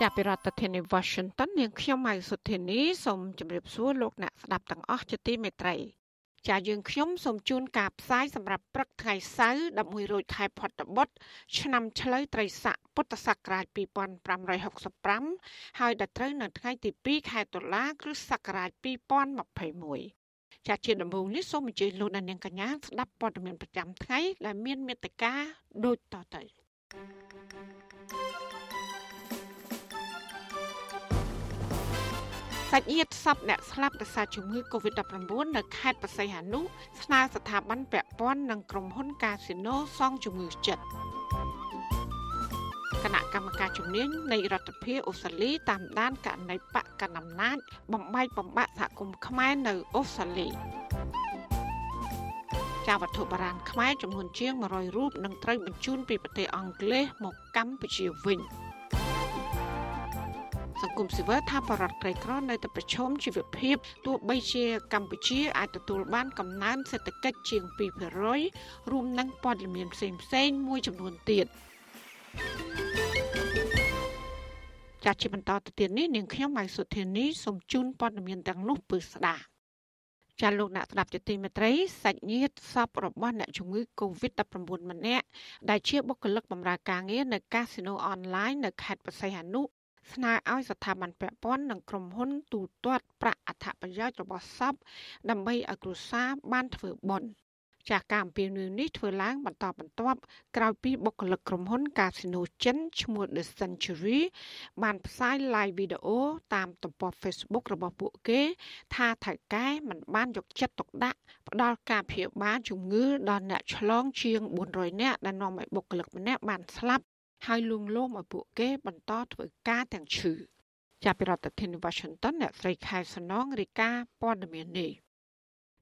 ចាប់ពីរដ្ឋធានី Washington នាងខ្ញុំម៉ៃសុធានីសូមជម្រាបសួរលោកអ្នកស្ដាប់ទាំងអស់ជាទីមេត្រីចាយើងខ្ញុំសូមជូនការផ្សាយសម្រាប់ព្រឹកថ្ងៃសៅរ៍11រោចខែផុតបុត្រឆ្នាំឆ្លូវត្រីស័កពុទ្ធសករាជ2565ហើយដល់ត្រូវនៅថ្ងៃទី2ខែតុលាគ្រិស្តសករាជ2021ចាជាដំបូងនេះសូមអញ្ជើញលោកអ្នកនាងកញ្ញាស្ដាប់ព័ត៌មានប្រចាំថ្ងៃដែលមានមេត្តាដូចតទៅ សាច់ញាតិសពអ្នកស្លាប់ដោយសារជំងឺ Covid-19 នៅខេត្តបរសៃហនុស្នើស្ថាប័នពាក់ព័ន្ធនិងក្រុមហ៊ុនកាស៊ីណូសងជំងឺចិត្តគណៈកម្មការជំនាញនៃរដ្ឋាភិបាលអូស្ត្រាលីតាមដានករណីបកកណ្ដាលអំណាចបំបែកបំបាក់សហគមន៍ខ្មែរនៅអូស្ត្រាលីចាវត្ថុបុរាណខ្មែរចំនួនជាង100រូបនឹងត្រូវបញ្ជូនពីប្រទេសអង់គ្លេសមកកម្ពុជាវិញ។ សង្គមស៊ីវិលថាបរដ្ឋក្រីក្រនៅតែប្រឈមជីវភាពទោះបីជាកម្ពុជាអាចទទួលបានកំណើនសេដ្ឋកិច្ចជាង2%រួមនឹងព័ត៌មានផ្សេងផ្សេងមួយចំនួនទៀតចាត់ជាបន្តទៅទៀតនេះនាងខ្ញុំម៉ៃសុធានីសូមជូនព័ត៌មានទាំងនោះពឺស្ដាប់ចាលោកអ្នកស្ដាប់ជាទីមេត្រីសាច់ញាតិសពរបស់អ្នកជំងឺ Covid-19 ម្នាក់ដែលជាបុគ្គលិកបម្រើការងារនៅកាស៊ីណូអនឡាញនៅខេត្តបរសៃហនុ ស្នើឲ្យស្ថាប័នពាក់ព័ន្ធនិងក្រុមហ៊ុនទូទាត់ប្រាក់អត្ថប្រយោជន៍របស់សពដើម្បីឲ្យគ្រួសារបានធ្វើបុណ្យចាស់ការអំពាវនាវនេះធ្វើឡើងបន្តបន្ទាប់ក្រោយពីបុគ្គលិកក្រុមហ៊ុនកាស៊ីណូចិនឈ្មោះ The Century បានផ្សាយ live វីដេអូតាមទំព័រ Facebook របស់ពួកគេ ថាថៅកែមិនបានយកចិត្តទុកដាក់ផ្ដល់ការព្យាបាលជំងឺដល់អ្នកឆ្លងជាង400នាក់ដែលនាំឲ្យបុគ្គលិកម្នាក់បានស្លាប់ ហើយលួងលោមឲ្យពួកគេបន្តធ្វើការទាំងឈឺចាប់ពីរដ្ឋធានី Washington អ្នកស្រីខែសំណងរាយការណ៍ព័ត៌មាននេះ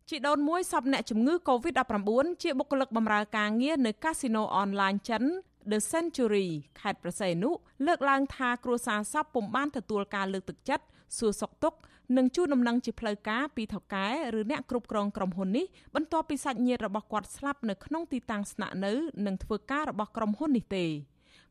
ជីដូនមួយសពអ្នកជំងឺ Covid-19 ជាបុគ្គលិកបម្រើការងារនៅកាស៊ីណូអនឡាញចិន The Century ខេត្តប្រស័យនុលើកឡើងថាគ្រួសារសពពុំបានទទួលការលើកទឹកចិត្តសួរសុខទុក្ខនិងជូនដំណឹងជាផ្លូវការពីថៅកែឬអ្នកគ្រប់គ្រងក្រុមហ៊ុននេះបន្ទាប់ពីសាច់ញាតិរបស់គាត់ស្លាប់នៅក្នុងទីតាំងស្នាក់នៅនិងធ្វើការរបស់ក្រុមហ៊ុននេះទេ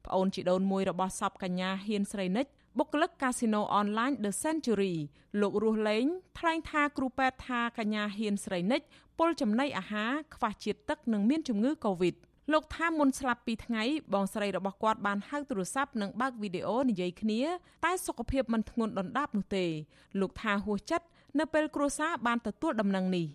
ប្អូនជីដូនមួយរបស់សពកញ្ញាហ៊ានស្រីនិចបុគ្គលិកកាស៊ីណូអនឡាញ The Century លោករស់លេងថ្លែងថាគ្រូពេទ្យថាកញ្ញាហ៊ានស្រីនិចពុលចំណីអាហារខ្វះជាតិទឹកនិងមានជំងឺ Covid លោកថាមុនស្លាប់2ថ្ងៃបងស្រីរបស់គាត់បានហៅទូរស័ព្ទនិងបើកវីដេអូនិយាយគ្នា តែសុខភាពមិនធ្ងន់ដុនដាបនោះទេ លោកថាហួសចិត្តនៅពេលគ្រួសារបានទទួលដំណឹងនេះ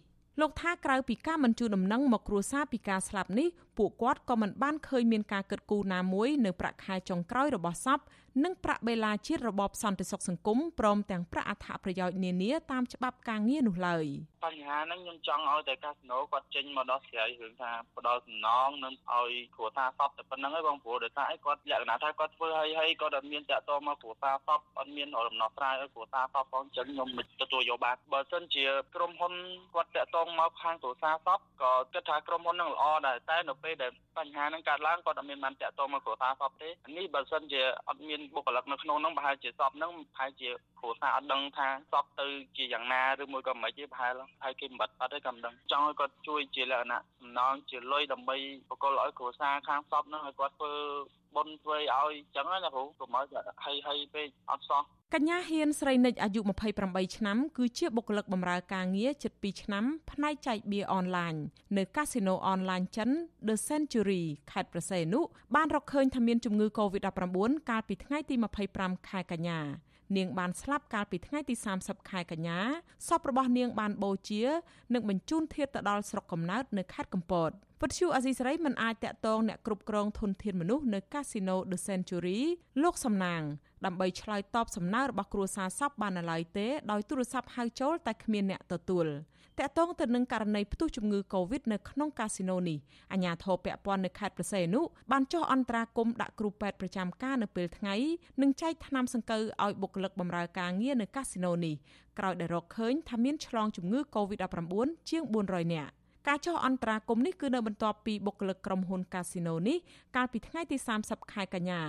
លោកថាក្រៅពីការមិនជូនដំណឹងមកគ្រួសារពីការស្លាប់នេះពួកគាត់ក៏មិនបានឃើញមានការគិតគូរណាមួយនៅប្រាក់ខែចុងក្រោយរបស់សព និងប្រាក់បេឡាជាតិរបបសន្តិសុខសង្គមព្រមទាំងប្រាក់អត្ថប្រយោជន៍នានាតាមច្បាប់ការងារនោះឡើយបញ្ហាហ្នឹងខ្ញុំចង់ឲ្យតែកាស៊ីណូគាត់ចេញមកដោះស្រាយរឿងថាផ្ដល់សំណងនិងឲ្យគ្រួសារសពតែប៉ុណ្្នឹងឯងបងព្រោះដោយសារអីគាត់លក្ខណៈថាគាត់ធ្វើឲ្យឲ្យគាត់អត់មានតាក់ទងមកគ្រួសារសពអត់មានដំណោះស្រាយឲ្យគ្រួសារសពផងចឹងខ្ញុំមិនទទួលយកបានបើសិនជាក្រុមហ៊ុនគាត់តាក់ទងមកខាងគ្រួសារសពក៏គិតថាក្រុមហ៊ុនហ្នឹងល្អដែរតែនៅពេលដែលបញ្ហាហ្នឹងកើតឡើងគាត់អត់មានបានតាក់ទងមកគ្រួសារសពទេនេះបើសិនជាអត់មានបុគ្គលិកនៅក្នុងហ្នឹងប្រហែលជាសពហ្នឹងប្រហែលជាគ្រួសារអត់ដឹងថាសពទៅជាយ៉ាងណាឬមួយក៏មិនទេប្រហែលហើយគេមិនបាត់អត់ទេក៏មិនដឹងចង់ឲ្យគាត់ជួយជាលក្ខណៈសំណងជាលុយដើម្បីបកលឲ្យគ្រួសារខាងសពហ្នឹងឲ្យគាត់ធ្វើបុណ្យធ្វើឲ្យចឹងណាគ្រូកុំឲ្យហីហីពេកអត់សោះ កញ្ញាហ៊ានស្រីនិចអាយុ28ឆ្នាំគឺជាបុគ្គលិកបម្រើការងារជិត2ឆ្នាំផ្នែកចែកបៀអនឡាញនៅកាស៊ីណូអនឡាញចិន The Century ខេត្តប្រសេនុបានរកឃើញថាមានជំងឺ Covid-19 កាលពីថ្ងៃទី25ខែកញ្ញានាងបានស្លាប់កាលពីថ្ងៃទី30ខែកញ្ញាសពរបស់នាងបានបូជា និងបញ្ជូនធាតុទៅដល់ស្រុកកំណើតនៅខេត្តកំពត។វត្តឈូអាស៊ីសេរីមិនអាចតាក់ទងអ្នកគ្រប់គ្រងធនធានមនុស្សនៅកាស៊ីណូ The Century លោកសំណាងដើម្បីឆ្លើយតបសំណើរបស់គ្រួសារសពបាននៅឡើយទេដោយទូរស័ព្ទហៅចូលតែគ្មានអ្នកទទួលតកតងទៅនឹងករណីផ្ទុះជំងឺ Covid នៅក្នុងកាស៊ីណូនេះអាជ្ញាធរពាក់ព័ន្ធនៅខេត្តប្រសេនុបានចុះអន្តរាគមន៍ដាក់គ្រូពេទ្យប្រចាំការនៅពេលថ្ងៃនិងចែកថ្នាំសង្កូវឲ្យបុគ្គលិកបម្រើការងារនៅកាស៊ីណូនេះក្រោយដែលរកឃើញថាមានឆ្លងជំងឺ Covid-19 ជាង400នាក់ ការចុះអន្តរាគមនេះគឺនៅបន្ទាប់ពីបុគ្គលិកក្រុមហ៊ុនកាស៊ីណូនេះកាលពីថ្ងៃទី30ខែកញ្ញា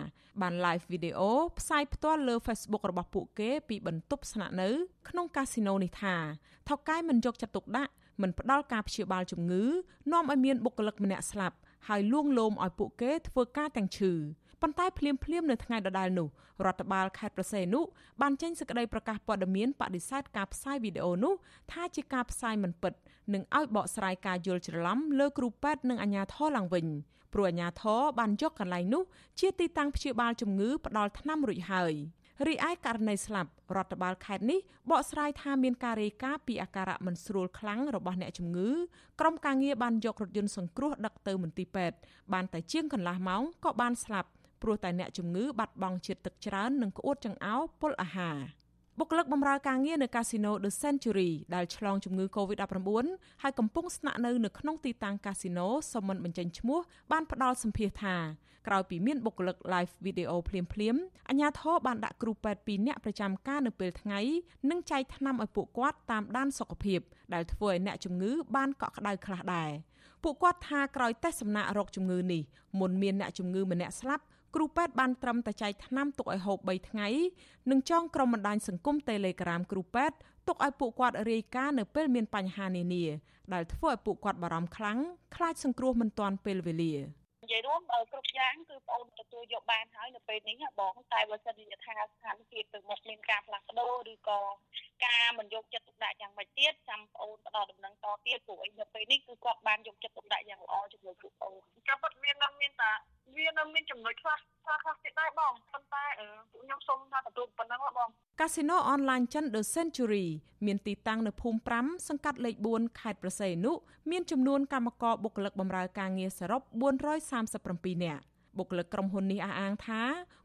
បាន live video ផ្សាយផ្ទាល់លើ Facebook របស់ពួកគេពីបន្ទប់ស្នាក់នៅក្នុងកាស៊ីណូនេះថាថៅកែមិនយកចិត្តទុកដាក់មិនផ្ដល់ការព្យាបាលជំងឺនាំឲ្យមានបុគ្គលិកម្នាក់ស្លាប់ហើយលួងលោមឲ្យពួកគេធ្វើការទាំងឈឺ ប៉ុន្តែភ្លាមភ្លាមនៅថ្ងៃដដែលនោះរដ្ឋបាលខេត្តប្រសេនុបានចេញសេចក្តីប្រកាសព័ត៌មានបដិសេធការផ្សាយវីដេអូនោះថាជាការផ្សាយមិនពិតនិងឲ្យបកស្រាយការយល់ច្រឡំលើគ្រូពេទ្យនិងអាជ្ញាធរឡើងវិញព្រោះអាជ្ញាធរបានយកកន្លែងនោះជាទីតាំងព្យាបាលជំងឺផ្ដល់ថ្នាំរួចហើយរីឯករណីស្លាប់រដ្ឋបាលខេត្តនេះបកស្រាយថាមានការរាយការណ៍ពីអាការៈមិនស្រួលខ្លាំងរបស់អ្នកជំងឺក្រុមការងារបានយករថយន្តសង្គ្រោះដឹកទៅមន្ទីរពេទ្យបានតែជាងកន្លះម៉ោងក៏បានស្លាប់ ព្រោះតែអ្នកជំងឺបាត់បង់ជាតិទឹកច្រើននិងក្អួតចង្អោរពុលអាហារបុគ្គលិកបម្រើការងារនៅកាស៊ីណូ The Century ដែលឆ្លងជំងឺ Covid-19 ហើយកំពុងស្នាក់នៅនៅក្នុងទីតាំងកាស៊ីណូសមមិនបញ្ចេញឈ្មោះបានផ្ដល់សម្ភារថាក្រោយពីមានបុគ្គលិក live video ភ្លាមភ្លាមអាជ្ញាធរបានដាក់គ្រូពេទ្យ2នាក់ប្រចាំការនៅពេលថ្ងៃនិងចែកថ្នាំឲ្យពួកគាត់តាមដានសុខភាពដែលធ្វើឲ្យអ្នកជំងឺបានកក់ក្ដៅខ្លះដែរពួកគាត់ថាក្រោយតេស្តសំណាក់រោគជំងឺនេះមុនមានអ្នកជំងឺម្នាក់ស្លាប់ គ្រូពេទ្យបានត្រឹមតែចែកថ្នាំទុកឲ្យហូប3ថ្ងៃនិងចងក្រុមបណ្ដាញសង្គម Telegram គ្រូពេទ្យទុកឲ្យពួកគាត់រាយការណ៍នៅពេលមានបញ្ហានានាដែលធ្វើឲ្យពួកគាត់បារម្ភខ្លាំងខ្លាចសង្គ្រោះមិនទាន់ពេលវេលានិយាយរួមគ្រប់យ៉ាងគឺបងទទួលយកបានហើយនៅពេលនេះបងតែបើសិនជាថាស្ថានភាពទៅមុខមានការផ្លាស់ប្ដូរឬក៏ ការមិនយកចិត្តទុកដាក់យ៉ាងម៉េចទៀតចាំបងផ្ដល់ដំណឹងតទៀតព្រោះអីនៅពេលនេះគឺគាត់បានយកចិត្តទុកដាក់យ៉ាងល្អជាមួយពួកបងការពិតមាននៅមានតាវានៅមានចំណុចខ្លះខ្លះខ្លះទៀតដែរបងប៉ុន្តែពួកខ្ញុំសូមថាទទួលប៉ុណ្ណឹងបងកាស៊ីណូអនឡាញចិន The Century មានទីតាំងនៅភូមិ5សង្កាត់លេខ4ខេត្តប្រសេនុមានចំនួនកម្មករបុគ្គលិកបម្រើការងារសរុប437នាក់បុគ្គលិកក្រុមហ៊ុននេះអះអាងថា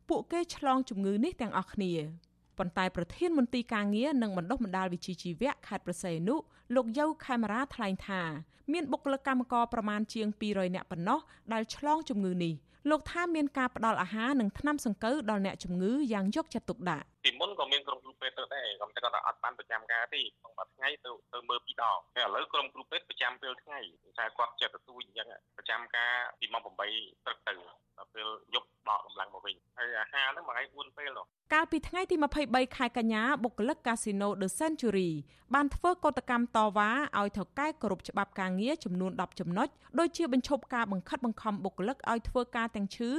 ពួកគេឆ្លងជំងឺនេះទាំងអស់គ្នា ប៉ុន្តែប្រធានមន្ទីរការងារនិងបណ្ដុះបណ្ដាលវិជ្ជាជីវៈខេត្តប្រសេនុលោកយៅខេមរាថ្លែងថាមានបុគ្គលិកកម្មករប្រមាណជាង200នាក់ប៉ុណ្ណោះដែលឆ្លងជំងឺនេះលោកថាមានការផ្ដល់អាហារនិងថ្នាំសង្កូវដល់អ្នកជំងឺយ៉ាងយកចិត្តទុកដាក់ពីមុនក៏មានក្រុមគ្រូពេទ្យទៅដែរក៏តែគាត់អត់បានប្រចាំការទេក្នុងមួយថ្ងៃទៅទៅមើលពីរដងតែឥឡូវក្រុមគ្រូពេទ្យប្រចាំពេលថ្ងៃថាគាត់ចិត្តទទួលអញ្ចឹងប្រចាំការពីម៉ោង8ព្រឹកទៅដល់ពេលយប់ដកកម្លាំងមកវិញហើយអាហារហ្នឹងមួយថ្ងៃ4ពេលនោះកាលពីថ្ងៃទី23ខែកញ្ញាបុគ្គលិកកាស៊ីណូ The Century បានធ្វើកោតកម្មតវ៉ាឲ្យថៅកែគោរពច្បាប់ការងារចំនួន10ចំណុចដូចជាបញ្ឈប់ការបង្ខិតបង្ខំបុគ្គលិកឲ្យធ្វើការទាំងឈឺ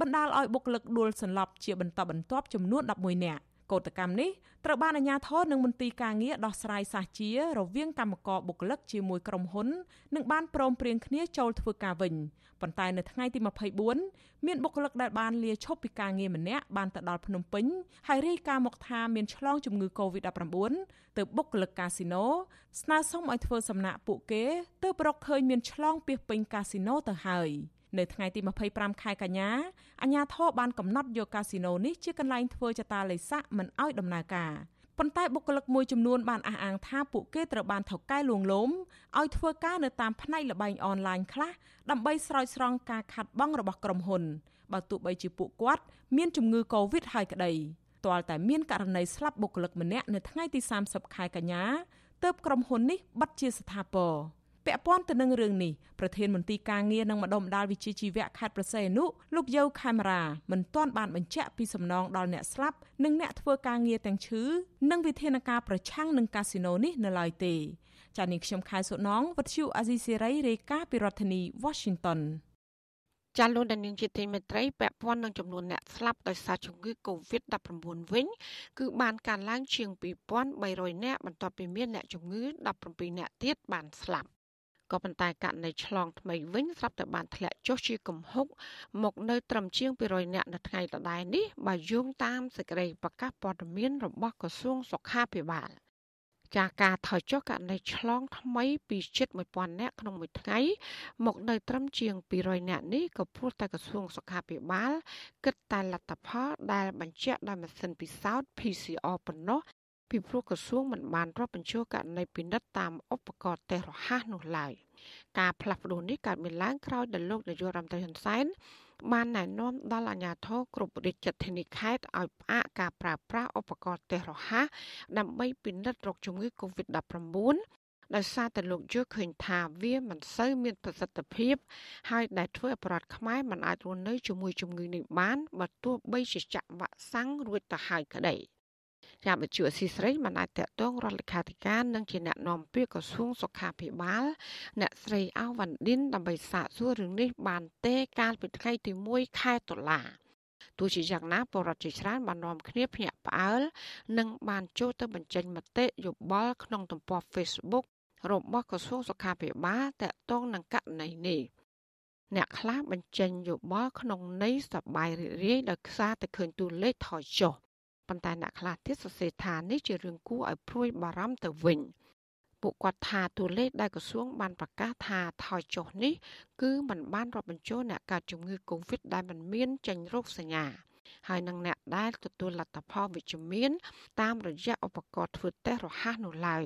បណ្ដាលឲ្យបុគ្គលិកដួលសន្លប់ជាបន្តបន្ទាប់ចំនួន11នាក់ កោតកម្មនេះត្រូវបានអាជ្ញាធរនិងមន្ទីរការងារដោះស្រាយសាជារវាងកម្មករបុគ្គលិកជាមួយក្រុមហ៊ុននិងបានព្រមព្រៀងគ្នាចូលធ្វើការវិញប៉ុន្តែនៅថ្ងៃទី24មានបុគ្គលិកដែលបានលាឈប់ពីការងារម្នាក់បានទៅដល់ភ្នំពេញហើយរាយការណ៍មកថាមានឆ្លងជំងឺ Covid-19 ទៅបុគ្គលិកកាស៊ីណូស្នើសុំឲ្យធ្វើសំណាក់ពួកគេទើបរកឃើញមានឆ្លងពីពេញកាស៊ីណូទៅហើយ។ នៅថ្ងៃទី25ខែកញ្ញាអាជ្ញាធរបានកំណត់យកកាស៊ីណូនេះជាកន្លែងធ្វើចតាឡេសាក់មិនអោយដំណើរការប៉ុន្តែបុគ្គលិកមួយចំនួនបានអះអាងថាពួកគេត្រូវបានថៅកែលួងលោមឲ្យធ្វើការនៅតាមផ្នែកលបែងអនឡាញខ្លះដើម្បីស្រោចស្រង់ការខាត់បងរបស់ក្រុមហ៊ុនបើទោះបីជាពួកគាត់មានជំងឺ Covid ហើយក្តីទាល់តែមានករណីស្លាប់បុគ្គលិកម្នាក់នៅថ្ងៃទី30ខែកញ្ញាទើបក្រុមហ៊ុននេះបិទជាស្ថាពរ ពាក់ព័ន្ធទៅនឹងរឿងនេះប្រធានមន្ទីរការងារនិងម្ដុំម្ដាលវិជាជីវៈខេត្តប្រសេនុលោកយៅខេមរាមិនទាន់បានបញ្ជាក់ពីសំណងដល់អ្នកស្លាប់និងអ្នកធ្វើការងារទាំងឈឺនិងវិធានការប្រឆាំងនឹងកាស៊ីណូនេះនៅឡើយទេចា៎នាងខ្ញុំខែសុណងវັດឈូអាស៊ីសេរីរាយការណ៍ពីរដ្ឋធានី Washington ចាលោកដានីងជាទីមេត្រីពាក់ព័ន្ធនឹងចំនួនអ្នកស្លាប់ដោយសារជំងឺ Covid-19 វិញគឺបានកើនឡើងជាង2300នាក់បន្ទាប់ពីមានអ្នកជំងឺ17នាក់ទៀតបានស្លាប់ ក៏ប៉ុន្តែករណីឆ្លងថ្មីវិញស្រាប់តែបានធ្លាក់ចុះជាគំហុកមកនៅត្រឹមជាង200នាក់នៅថ្ងៃដដែលនេះបើយោងតាមសេចក្តីប្រកាសព័ត៌មានរបស់ក្រសួងសុខាភិបាលចាការថយចុះករណីឆ្លងថ្មីពីជិត1000នាក់ក្នុងមួយថ្ងៃមកនៅត្រឹមជាង200នាក់នេះក៏ព្រោះតែក្រសួងសុខាភិបាលគិតតែលទ្ធផលដែលបញ្ជាក់ដោយម៉ាស៊ីនពិសោធន៍ PCR ប៉ុណ្ណោះ ពីព្រោះក្រសួងមិនបានរាប់បញ្ចូលករណីពិនិត្យតាមឧបករណ៍តេស្តរហ័សនោះឡើយការផ្លាស់ប្តូរនេះកើតមានឡើងក្រោយដែលលោកនាយករដ្ឋមន្ត្រីហ៊ុនសែនបានណែនាំដល់អាជ្ញាធរគ្រប់រាជធានីខេត្តឲ្យផ្អាកការប្រើប្រាស់ឧបករណ៍តេស្តរហ័សដើម្បីពិនិត្យរោគជំងឺ Covid-19 ដោយសារតែលោកយល់ឃើញថាវាមិនសូវមានប្រសិទ្ធភាព ហើយដែលធ្វើឲ្យប្រជាខ្មែរមិនអាចរស់នៅជាមួយជំងឺនេះបានបើទោះបីជាចាក់វ៉ាក់សាំងរួចទៅហើយក្តី។ ចាបច្ចុប្បន្នស៊ីស្រីមិនអាចតកតងរដ្ឋលេខាធិការនិងជាអ្នកនាំពាក្យក្រសួងសុខាភិបាល អ្នកស្រីអាវ៉ាន់ឌិនដើម្បីសាកសួររឿងនេះបានទេកាលពីថ្ងៃទី1ខែតុលាទោះជាយ៉ាងណាបរដ្ឋជាច្រើនបាននាំគ្នាភ្ញាក់ផ្អើលនិងបានចូលទៅបញ្ចេញមតិយោបល់ក្នុងទំព័រ Facebook របស់ក្រសួងសុខាភិបាលតកតងនឹងករណីនេះអ្នកខ្លះបញ្ចេញយោបល់ក្នុងន័យសប្បាយរីករាយដោយខ្សាតែឃើញតួលេខថយចុះ ប៉ុន្តែអ្នកខ្លះទៀតសរសេរថានេះជារឿងគួរឲ្យព្រួយបារម្ភទៅវិញពួកគាត់ថាតួលេខដែលក្រសួងបានប្រកាសថាថយចុះនេះគឺมันបានរាប់បញ្ចូលអ្នកកើតជំងឺ Covid ដែលមិនមានចេញរោគសញ្ញាហើយនឹងអ្នកដែលទទួលលទ្ធផលវិជ្ជមានតាមរយៈឧបករណ៍ធ្វើតេស្តរហ័សនោះឡើយ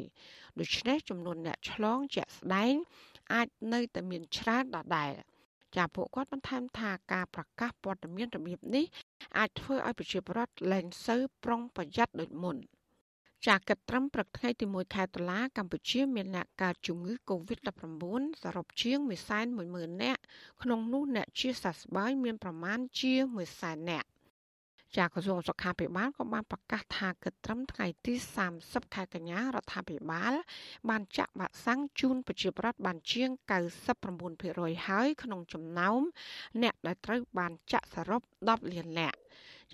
ដូច្នេះចំនួនអ្នកឆ្លងជាក់ស្ដែងអាចនៅតែមានច្រើនដដែល។ ចាពួកគាត់បន្ថែមថាការប្រកាសព័ត៌មានរបៀបនេះអាចធ្វើឲ្យប្រជាពលរដ្ឋលែងសូវប្រុងប្រយ័ត្នដូចមុនចាកិត្តិកម្មព្រឹកថ្ងៃទី1ខែតុលាកម្ពុជាមានអ្នកកើតជំងឺ Covid-19 សរុបជាង110,000នាក់ក្នុងនោះអ្នកជាសះស្បើយមានប្រមាណជា100,000នាក់ ចាក្រសួងសុខាភិបាលក៏បានប្រកាសថាគិតត្រឹមថ្ងៃទី30ខែកញ្ញារដ្ឋាភិបាល បានចាក់វ៉ាក់សាំងជូនប្រជាពលរដ្ឋបានជាង99%ហើយក្នុងចំណោមអ្នកដែលត្រូវបានចាក់សរុប10លាននាក់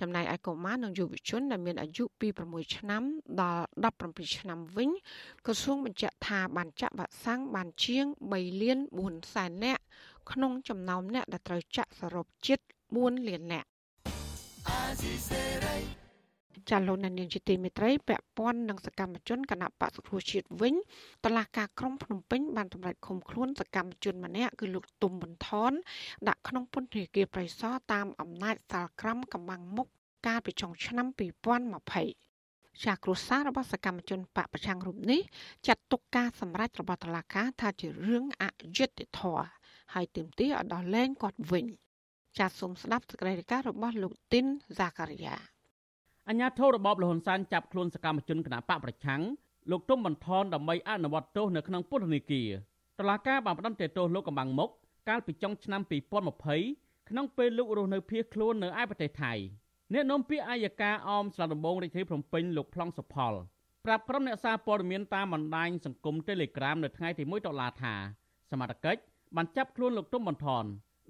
ចំណែកឯកុមារនិងយុវជនដែលមានអាយុពី6ឆ្នាំដល់17ឆ្នាំវិញក្រសួងបញ្ជាក់ថាបានចាក់វ៉ាក់សាំងបានជាង3លាន4សែននាក់ក្នុងចំណោមអ្នកដែលត្រូវចាក់សរុបជិត4លាននាក់ ចាលោកនាងជាទីមេត្រីពាក់ព័ន្ធនឹងសកម្មជនគណៈបកសុខជាតិវិញតឡាការក្រុងភ្នំពេញបានតម្រូវឃុំខ្លួនសកម្មជនម្នាក់គឺលោកទុំបន្ថនដាក់ក្នុងពន្ធនាគារប្រៃសណតាមអំណាចសាលក្រមកំបាំងមុខកាលពីចុងឆ្នាំ2020ជាគ្រួសាររបស់សកម្មជនបកប្រឆាំងរូបនេះចាត់ទុកការសម្រេចរបស់តុលាការថាជារឿងអយុត្តិធម៌ហើយទាមទារឲ្យដោះលែងគាត់វិញ។ ចាសសូមស្ដាប់សេចក្តីរាយការណ៍របស់លោកទីនហ្សាការីយ៉ាអញ្ញាធិរបបលហ៊ុនសែនចាប់ខ្លួនសកម្មជនគណបកប្រឆាំងលោកទុំបន្ថនដើម្បីអនុវត្តទោសនៅក្នុងពន្ធនាគារតឡាការបានផ្តន្ទាទោសលោកកំបាំងមុខកាលពីចុងឆ្នាំ2020ក្នុងពេលលោករស់នៅភៀសខ្លួននៅឯប្រទេសថៃអ្នកនាំពាក្យអាយកាអមស្លាដំបងរាជធានីភ្នំពេញលោកប្លង់សុផលប្រាប់ក្រុមអ្នកសារព័ត៌មានតាមបណ្ដាញសង្គម Telegram នៅថ្ងៃទី1ដុល្លារថាសមត្ថកិច្ចបានចាប់ខ្លួនលោកទុំបន្ថន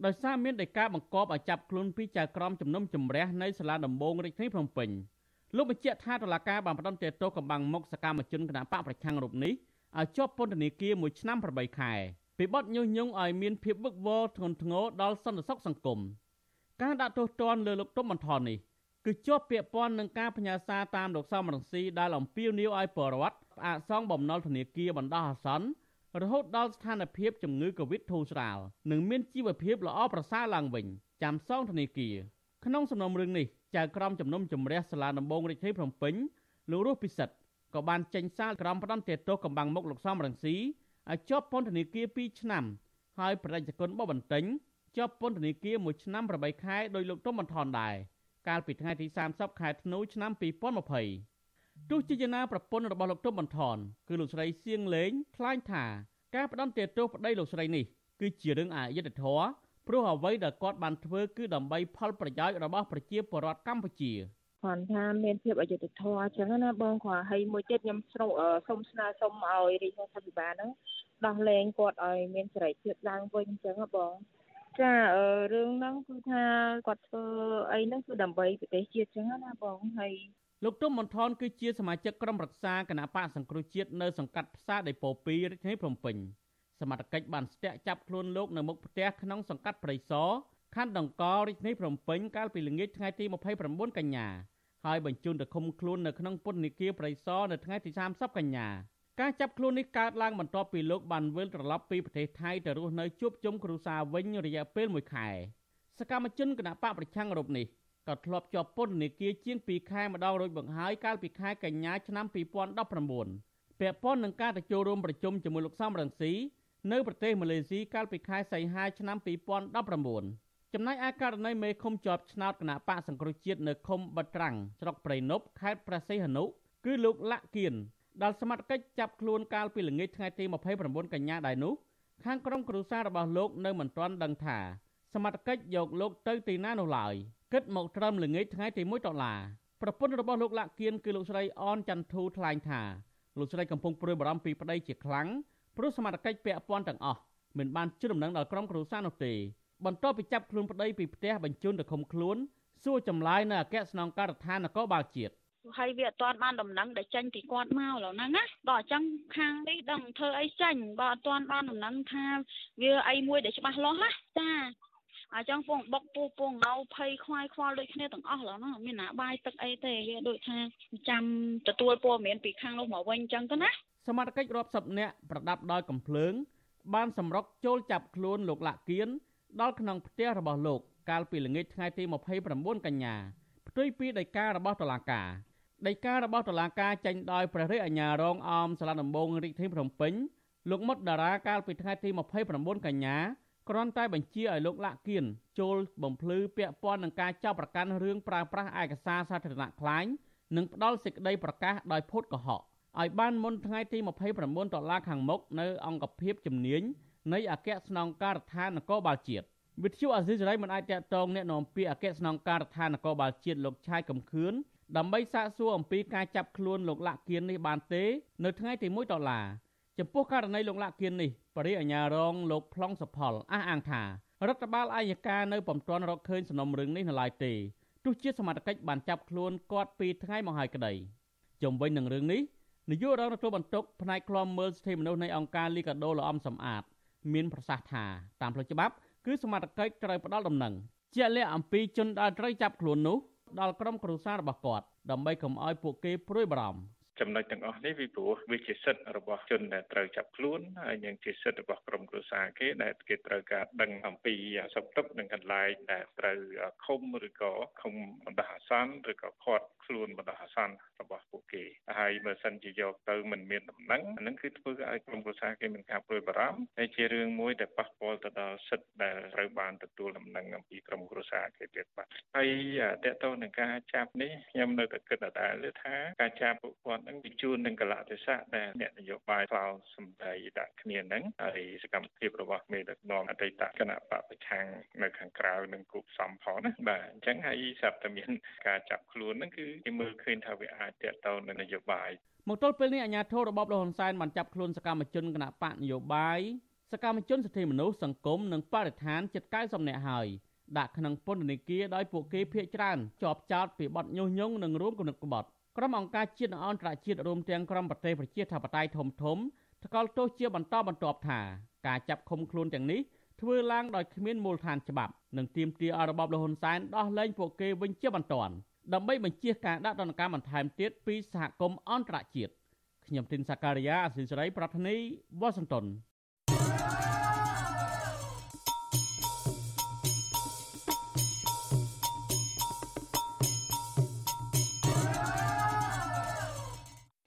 ដោយសារមានដីកាបង្គាប់ឲ្យចាប់ខ្លួនពីចៅក្រមជំនុំជម្រះនៃសាលាដំបងរាជធានីភ្នំពេញលោកបញ្ជាក់ថាតុលាការបានផ្តន្ទាទោសកំបាំងមុខសកម្មជនគណបកប្រឆាំងរូបនេះឲ្យជាប់ពន្ធនាគារមួយឆ្នាំ8ខែពីបទញុះញង់ឲ្យមានភាពវឹកវរធ្ងន់ធ្ងរដល់សន្តិសុខសង្គមការដាក់ទោសទណ្ឌលើលោកទុំបន្ថននេះគឺជាប់ពាក់ព័ន្ធនឹងការផ្ញើសារតាមលោកសំរងស៊ីដែលអំពាវនាវឲ្យបរដ្ឋផ្អាកសងបំណុលធនាគារបណ្ដោះអាសន្ន រហូតដល់ស្ថានភាពជំងឺ Covid ធូរស្រាលនិងមានជីវភាពល្អប្រសើរឡើងវិញចាំសងធនាគារក្នុងសំណុំរឿងនេះចៅក្រមជំនុំជម្រះសាលាដំបងរាជធានីភ្នំពេញលោករស់ពិសិដ្ឋក៏បានចេញសារក្រមផ្ដន្ទាទោសកំបាំងមុខលោកសំរងស៊ីឲ្យជាប់ពន្ធនាគារ2ឆ្នាំហើយប្រជាជនបបបន្ទិញជាប់ពន្ធនាគារ1ឆ្នាំ8ខែដោយលោកទុំបន្ថនដែរកាលពីថ្ងៃទី30ខែធ្នូឆ្នាំ2020 ទោះជាយ៉ាងណាប្រពន្ធរបស់លោកទុំបន្ថនគឺលោកស្រីសៀងលេងថ្លែងថាការផ្ដន្ទាទោសប្តីលោកស្រីនេះគឺជារឿងអយុត្តិធម៌ព្រោះអ្វីដែលគាត់បានធ្វើគឺដើម្បីផលប្រយោជន៍របស់ប្រជាពលរដ្ឋកម្ពុជាគាត់ថាមានភាពអយុត្តិធម៌អញ្ចឹងណាបងគាត់ហើយមួយទៀតខ្ញុំសូមស្នើសុំឲ្យរាជរដ្ឋាភិបាលហ្នឹងដោះលែងគាត់ឲ្យមានសេរីភាពឡើងវិញអញ្ចឹងបងចារឿងហ្នឹងគឺថាគាត់ធ្វើអីហ្នឹងគឺដើម្បីប្រទេសជាតិអញ្ចឹងណាបងហើយ លោកទុំមន្ថនគឺជាសមាជិកក្រុមរក្សាគណៈបកសង្គ្រោះជាតិនៅសង្កាត់ផ្សារដេប៉ូ2រាជធានីភ្នំពេញសមត្ថកិច្ចបានស្ទាក់ចាប់ខ្លួនលោកនៅមុខផ្ទះក្នុងសង្កាត់ព្រៃសរខណ្ឌដង្កោរាជធានីភ្នំពេញកាលពីល្ងាចថ្ងៃទី29កញ្ញាហហើយបញ្ជូនទៅឃុំខ្លួននៅក្នុងពន្ធនាគារព្រៃសរនៅថ្ងៃទី30កញ្ញាការចាប់ខ្លួននេះកើតឡើងបន្ទាប់ពីលោកបានវិលត្រឡប់ពីប្រទេសថៃទៅរស់នៅជួបជុំគ្រួសារវិញរយៈពេល1ខែសកម្មជនគណបកប្រឆាំងរូបនេះ ក៏ធ្លាប់ជាប់ពន្ធនាគារជាង2ខែម្ដងរួចបង្ហើយកាលពីខែកញ្ញាឆ្នាំ2019ពាក់ព័ន្ធនឹងការទៅចូលរួមប្រជុំជាមួយលោកសំរងស៊ីនៅប្រទេសម៉ាឡេស៊ីកាលពីខែសីហាឆ្នាំ2019ចំណែកឯករណីមេឃុំជាប់ឆ្នោតគណៈបកសង្គ្រោះជាតិនៅឃុំបត្រាំងស្រុកព្រៃនប់ខេត្តព្រះសីហនុគឺលោកលាក់គៀនដែលសមត្ថកិច្ចចាប់ខ្លួនកាលពីល្ងាចថ្ងៃទី29កញ្ញាដែរនោះខាងក្រុមគ្រួសាររបស់លោកនៅមិនទាន់ដឹងថាសមត្ថកិច្ចយកលោកទៅទីណានោះឡើយ គិតមកត្រឹមល្ងាចថ្ងៃទី1ដុល្លារប្រពន្ធរបស់លោកលាក់គៀនគឺលោកស្រីអនច័ន្ទធូថ្លែងថាលោកស្រីកំពុងព្រួយបារម្ភពីប្តីជាខ្លាំងព្រោះសមត្ថកិច្ចពាក់ព័ន្ធទាំងអស់មិនបានជិះដំណឹងដល់ក្រុមគ្រួសារនោះទេបន្ទាប់ពីចាប់ខ្លួនប្តីពីផ្ទះបញ្ជូនទៅឃុំខ្លួនសួរចម្លើយនៅអគ្គស្នងការដ្ឋាននគរបាលជាតិហើយវាអត់ទាន់បានដំណឹងដែលចេញពីគាត់មកឡើយហ្នឹងណាបើអញ្ចឹងខាងនេះដឹងធ្វើអីចេញបើអត់ទាន់បានដំណឹងថាវាអីមួយដែលច្បាស់លាស់ណាចា អញ្ចឹងពងបុកពូពងងៅភ័យខ្វាយខ្វល់ដូចគ្នាទាំងអស់ឡើយណាមានណាបាយទឹកអីទេវាដូចថាចាំទទួលព័ត៌មានពីខាងនោះមកវិញអញ្ចឹងទៅណាសមត្ថកិច្ចរាប់សិបនាក់ប្រដាប់ដោយកំភ្លើង បានសម្រុកចូលចាប់ខ្លួនលោកលាក់គៀនដល់ក្នុងផ្ទះរបស់លោក កាលពីល្ងាចថ្ងៃទី29កញ្ញាផ្ទុយពីដីការបស់តុលាការដីការបស់តុលាការចេញដោយព្រះរាជអាជ្ញារងអមសាលាដំបងរាជធានីភ្នំពេញលោកមុតតារាកាលពីថ្ងៃទី29កញ្ញា គ្រាន់តែបញ្ជាឲ្យលោកលាក់គៀនចូលបំភ្លឺពាក់ព័ន្ធនឹងការចាប់ប្រកាន់រឿងប្រើប្រាស់ឯកសារសាធារណៈខ្លាញ់និងផ្ដាល់សេចក្តីប្រកាសដោយភូតកុហកឲ្យបានមុនថ្ងៃទី29ដុល្លារខាងមុខនៅអង្គភាពជំនាញនៃអគ្គស្នងការដ្ឋាននគរបាលជាតិវិទ្យុអាស៊ីសេរីមិនអាចតតងแนะនាំពាក្យអគ្គស្នងការដ្ឋាននគរបាលជាតិលោកឆាយកំខឿនដើម្បីសាកសួរអំពីការចាប់ខ្លួនលោកលាក់គៀននេះបានទេនៅថ្ងៃទី1ដុល្លារ ចំពោះករណីលោកលាក់គៀននេះបរិយាអាញារងលោកប្លង់សុផលអះអាងថារដ្ឋបាលអាយកានៅពុំទាន់រកឃើញសំណុំរឿងនេះនៅឡើយទេទោះជាសមត្ថកិច្ចបានចាប់ខ្លួនគាត់ពីថ្ងៃមកហើយក្តីជំវិញនឹងរឿងនេះនាយករងទទួលបន្ទុកផ្នែកឃ្លាំមើលសិទ្ធិមនុស្សនៃអង្គការលីកាដូលអំសំអាត មានប្រសាសន៍ថាតាមផ្លូវច្បាប់គឺសមត្ថកិច្ចត្រូវផ្ដល់ដំណឹងជាក់លាក់អំពីជនដែលត្រូវចាប់ខ្លួននោះដល់ក្រុមគ្រួសាររបស់គាត់ដើម្បីកុំឲ្យពួកគេព្រួយបារម្ភ ចំណុចទាំងអស់នេះពីព្រោះវាជាសិទ្ធិរបស់ជនដែលត្រូវចាប់ខ្លួនហើយនឹងជាសិទ្ធិរបស់ក្រុមគ្រួសារគេដែលគេត្រូវការដឹងអំពីសុខទុក្ខនិងកន្លែងដែលត្រូវឃុំឬក៏ឃុំបណ្ដោះអាសន្នឬក៏ខាត់ ខ្លួនបណ្ដោះអាសន្នរបស់ពួកគេហើយបើសិនជាយកទៅមិនមានដំណឹងអានឹងគឺធ្វើឲ្យក្រុមគ្រួសារគេមានការព្រួយបារម្ភហើយជារឿងមួយដែលប៉ះពាល់ទៅដល់សិទ្ធិដែលត្រូវបានទទួលដំណឹងអំពីក្រុមគ្រួសារគេទៀតបាទហើយតើតើនឹងការចាប់នេះខ្ញុំនៅតែគិតដដែលថាការចាប់ពួកគាត់នឹងបញ្ជូននឹងកលៈទេសៈដែលអ្នកនយោបាយផ្លោសម្ដីដាក់គ្នានឹងហើយសកម្មភាពរបស់មេដឹកនាំអតីតគណៈបពប្រឆាំងនៅខាងក្រៅនឹងគូផ្សំផងណាបាទអញ្ចឹងហើយស្រាប់តែមានការចាប់ខ្លួនហ្នឹងគឺគេមើលឃើញថាវាអាចតេតតទៅនឹងនយោបាយមកទល់ពេលនេះអាជ្ញាធររបបលហ៊ុនសែនបានចាប់ខ្លួនសកម្មជនគណៈបកនយោបាយសកម្មជនសិទ្ធិមនុស្សសង្គមនិងបរិស្ថានជិត90នាក់ហើយដាក់ក្នុងពន្ធនាគារដោយពួកគេភ័យច្រើនជាប់ចោតពីបទញុះញង់និងរួមគំនិតក្បត់ក្រុមអង្គការជាតិនិងអន្តរជាតិរួមទាំងក្រុមប្រទេសប្រជាធិបតេយ្យធំធំថ្កោលទោសជាបន្តបន្ទាប់ថាការចាប់ឃុំខ្លួនទាំងនេះធ្វើឡើងដោយគ្មានមូលដ្ឋានច្បាប់និងទាមទារឲ្យរបបលហ៊ុនសែនដោះលែងពួកគេវិញជាបន្ទាន់ ដើម្បីបញ្ជាការដាក់ទណ្ឌកម្មបន្ថែមទៀតពីសហគមន៍អន្តរជាតិខ្ញុំទីនសាការីយ៉ាអសិលសេរីប្រធានីវ៉ាស៊ីនតោន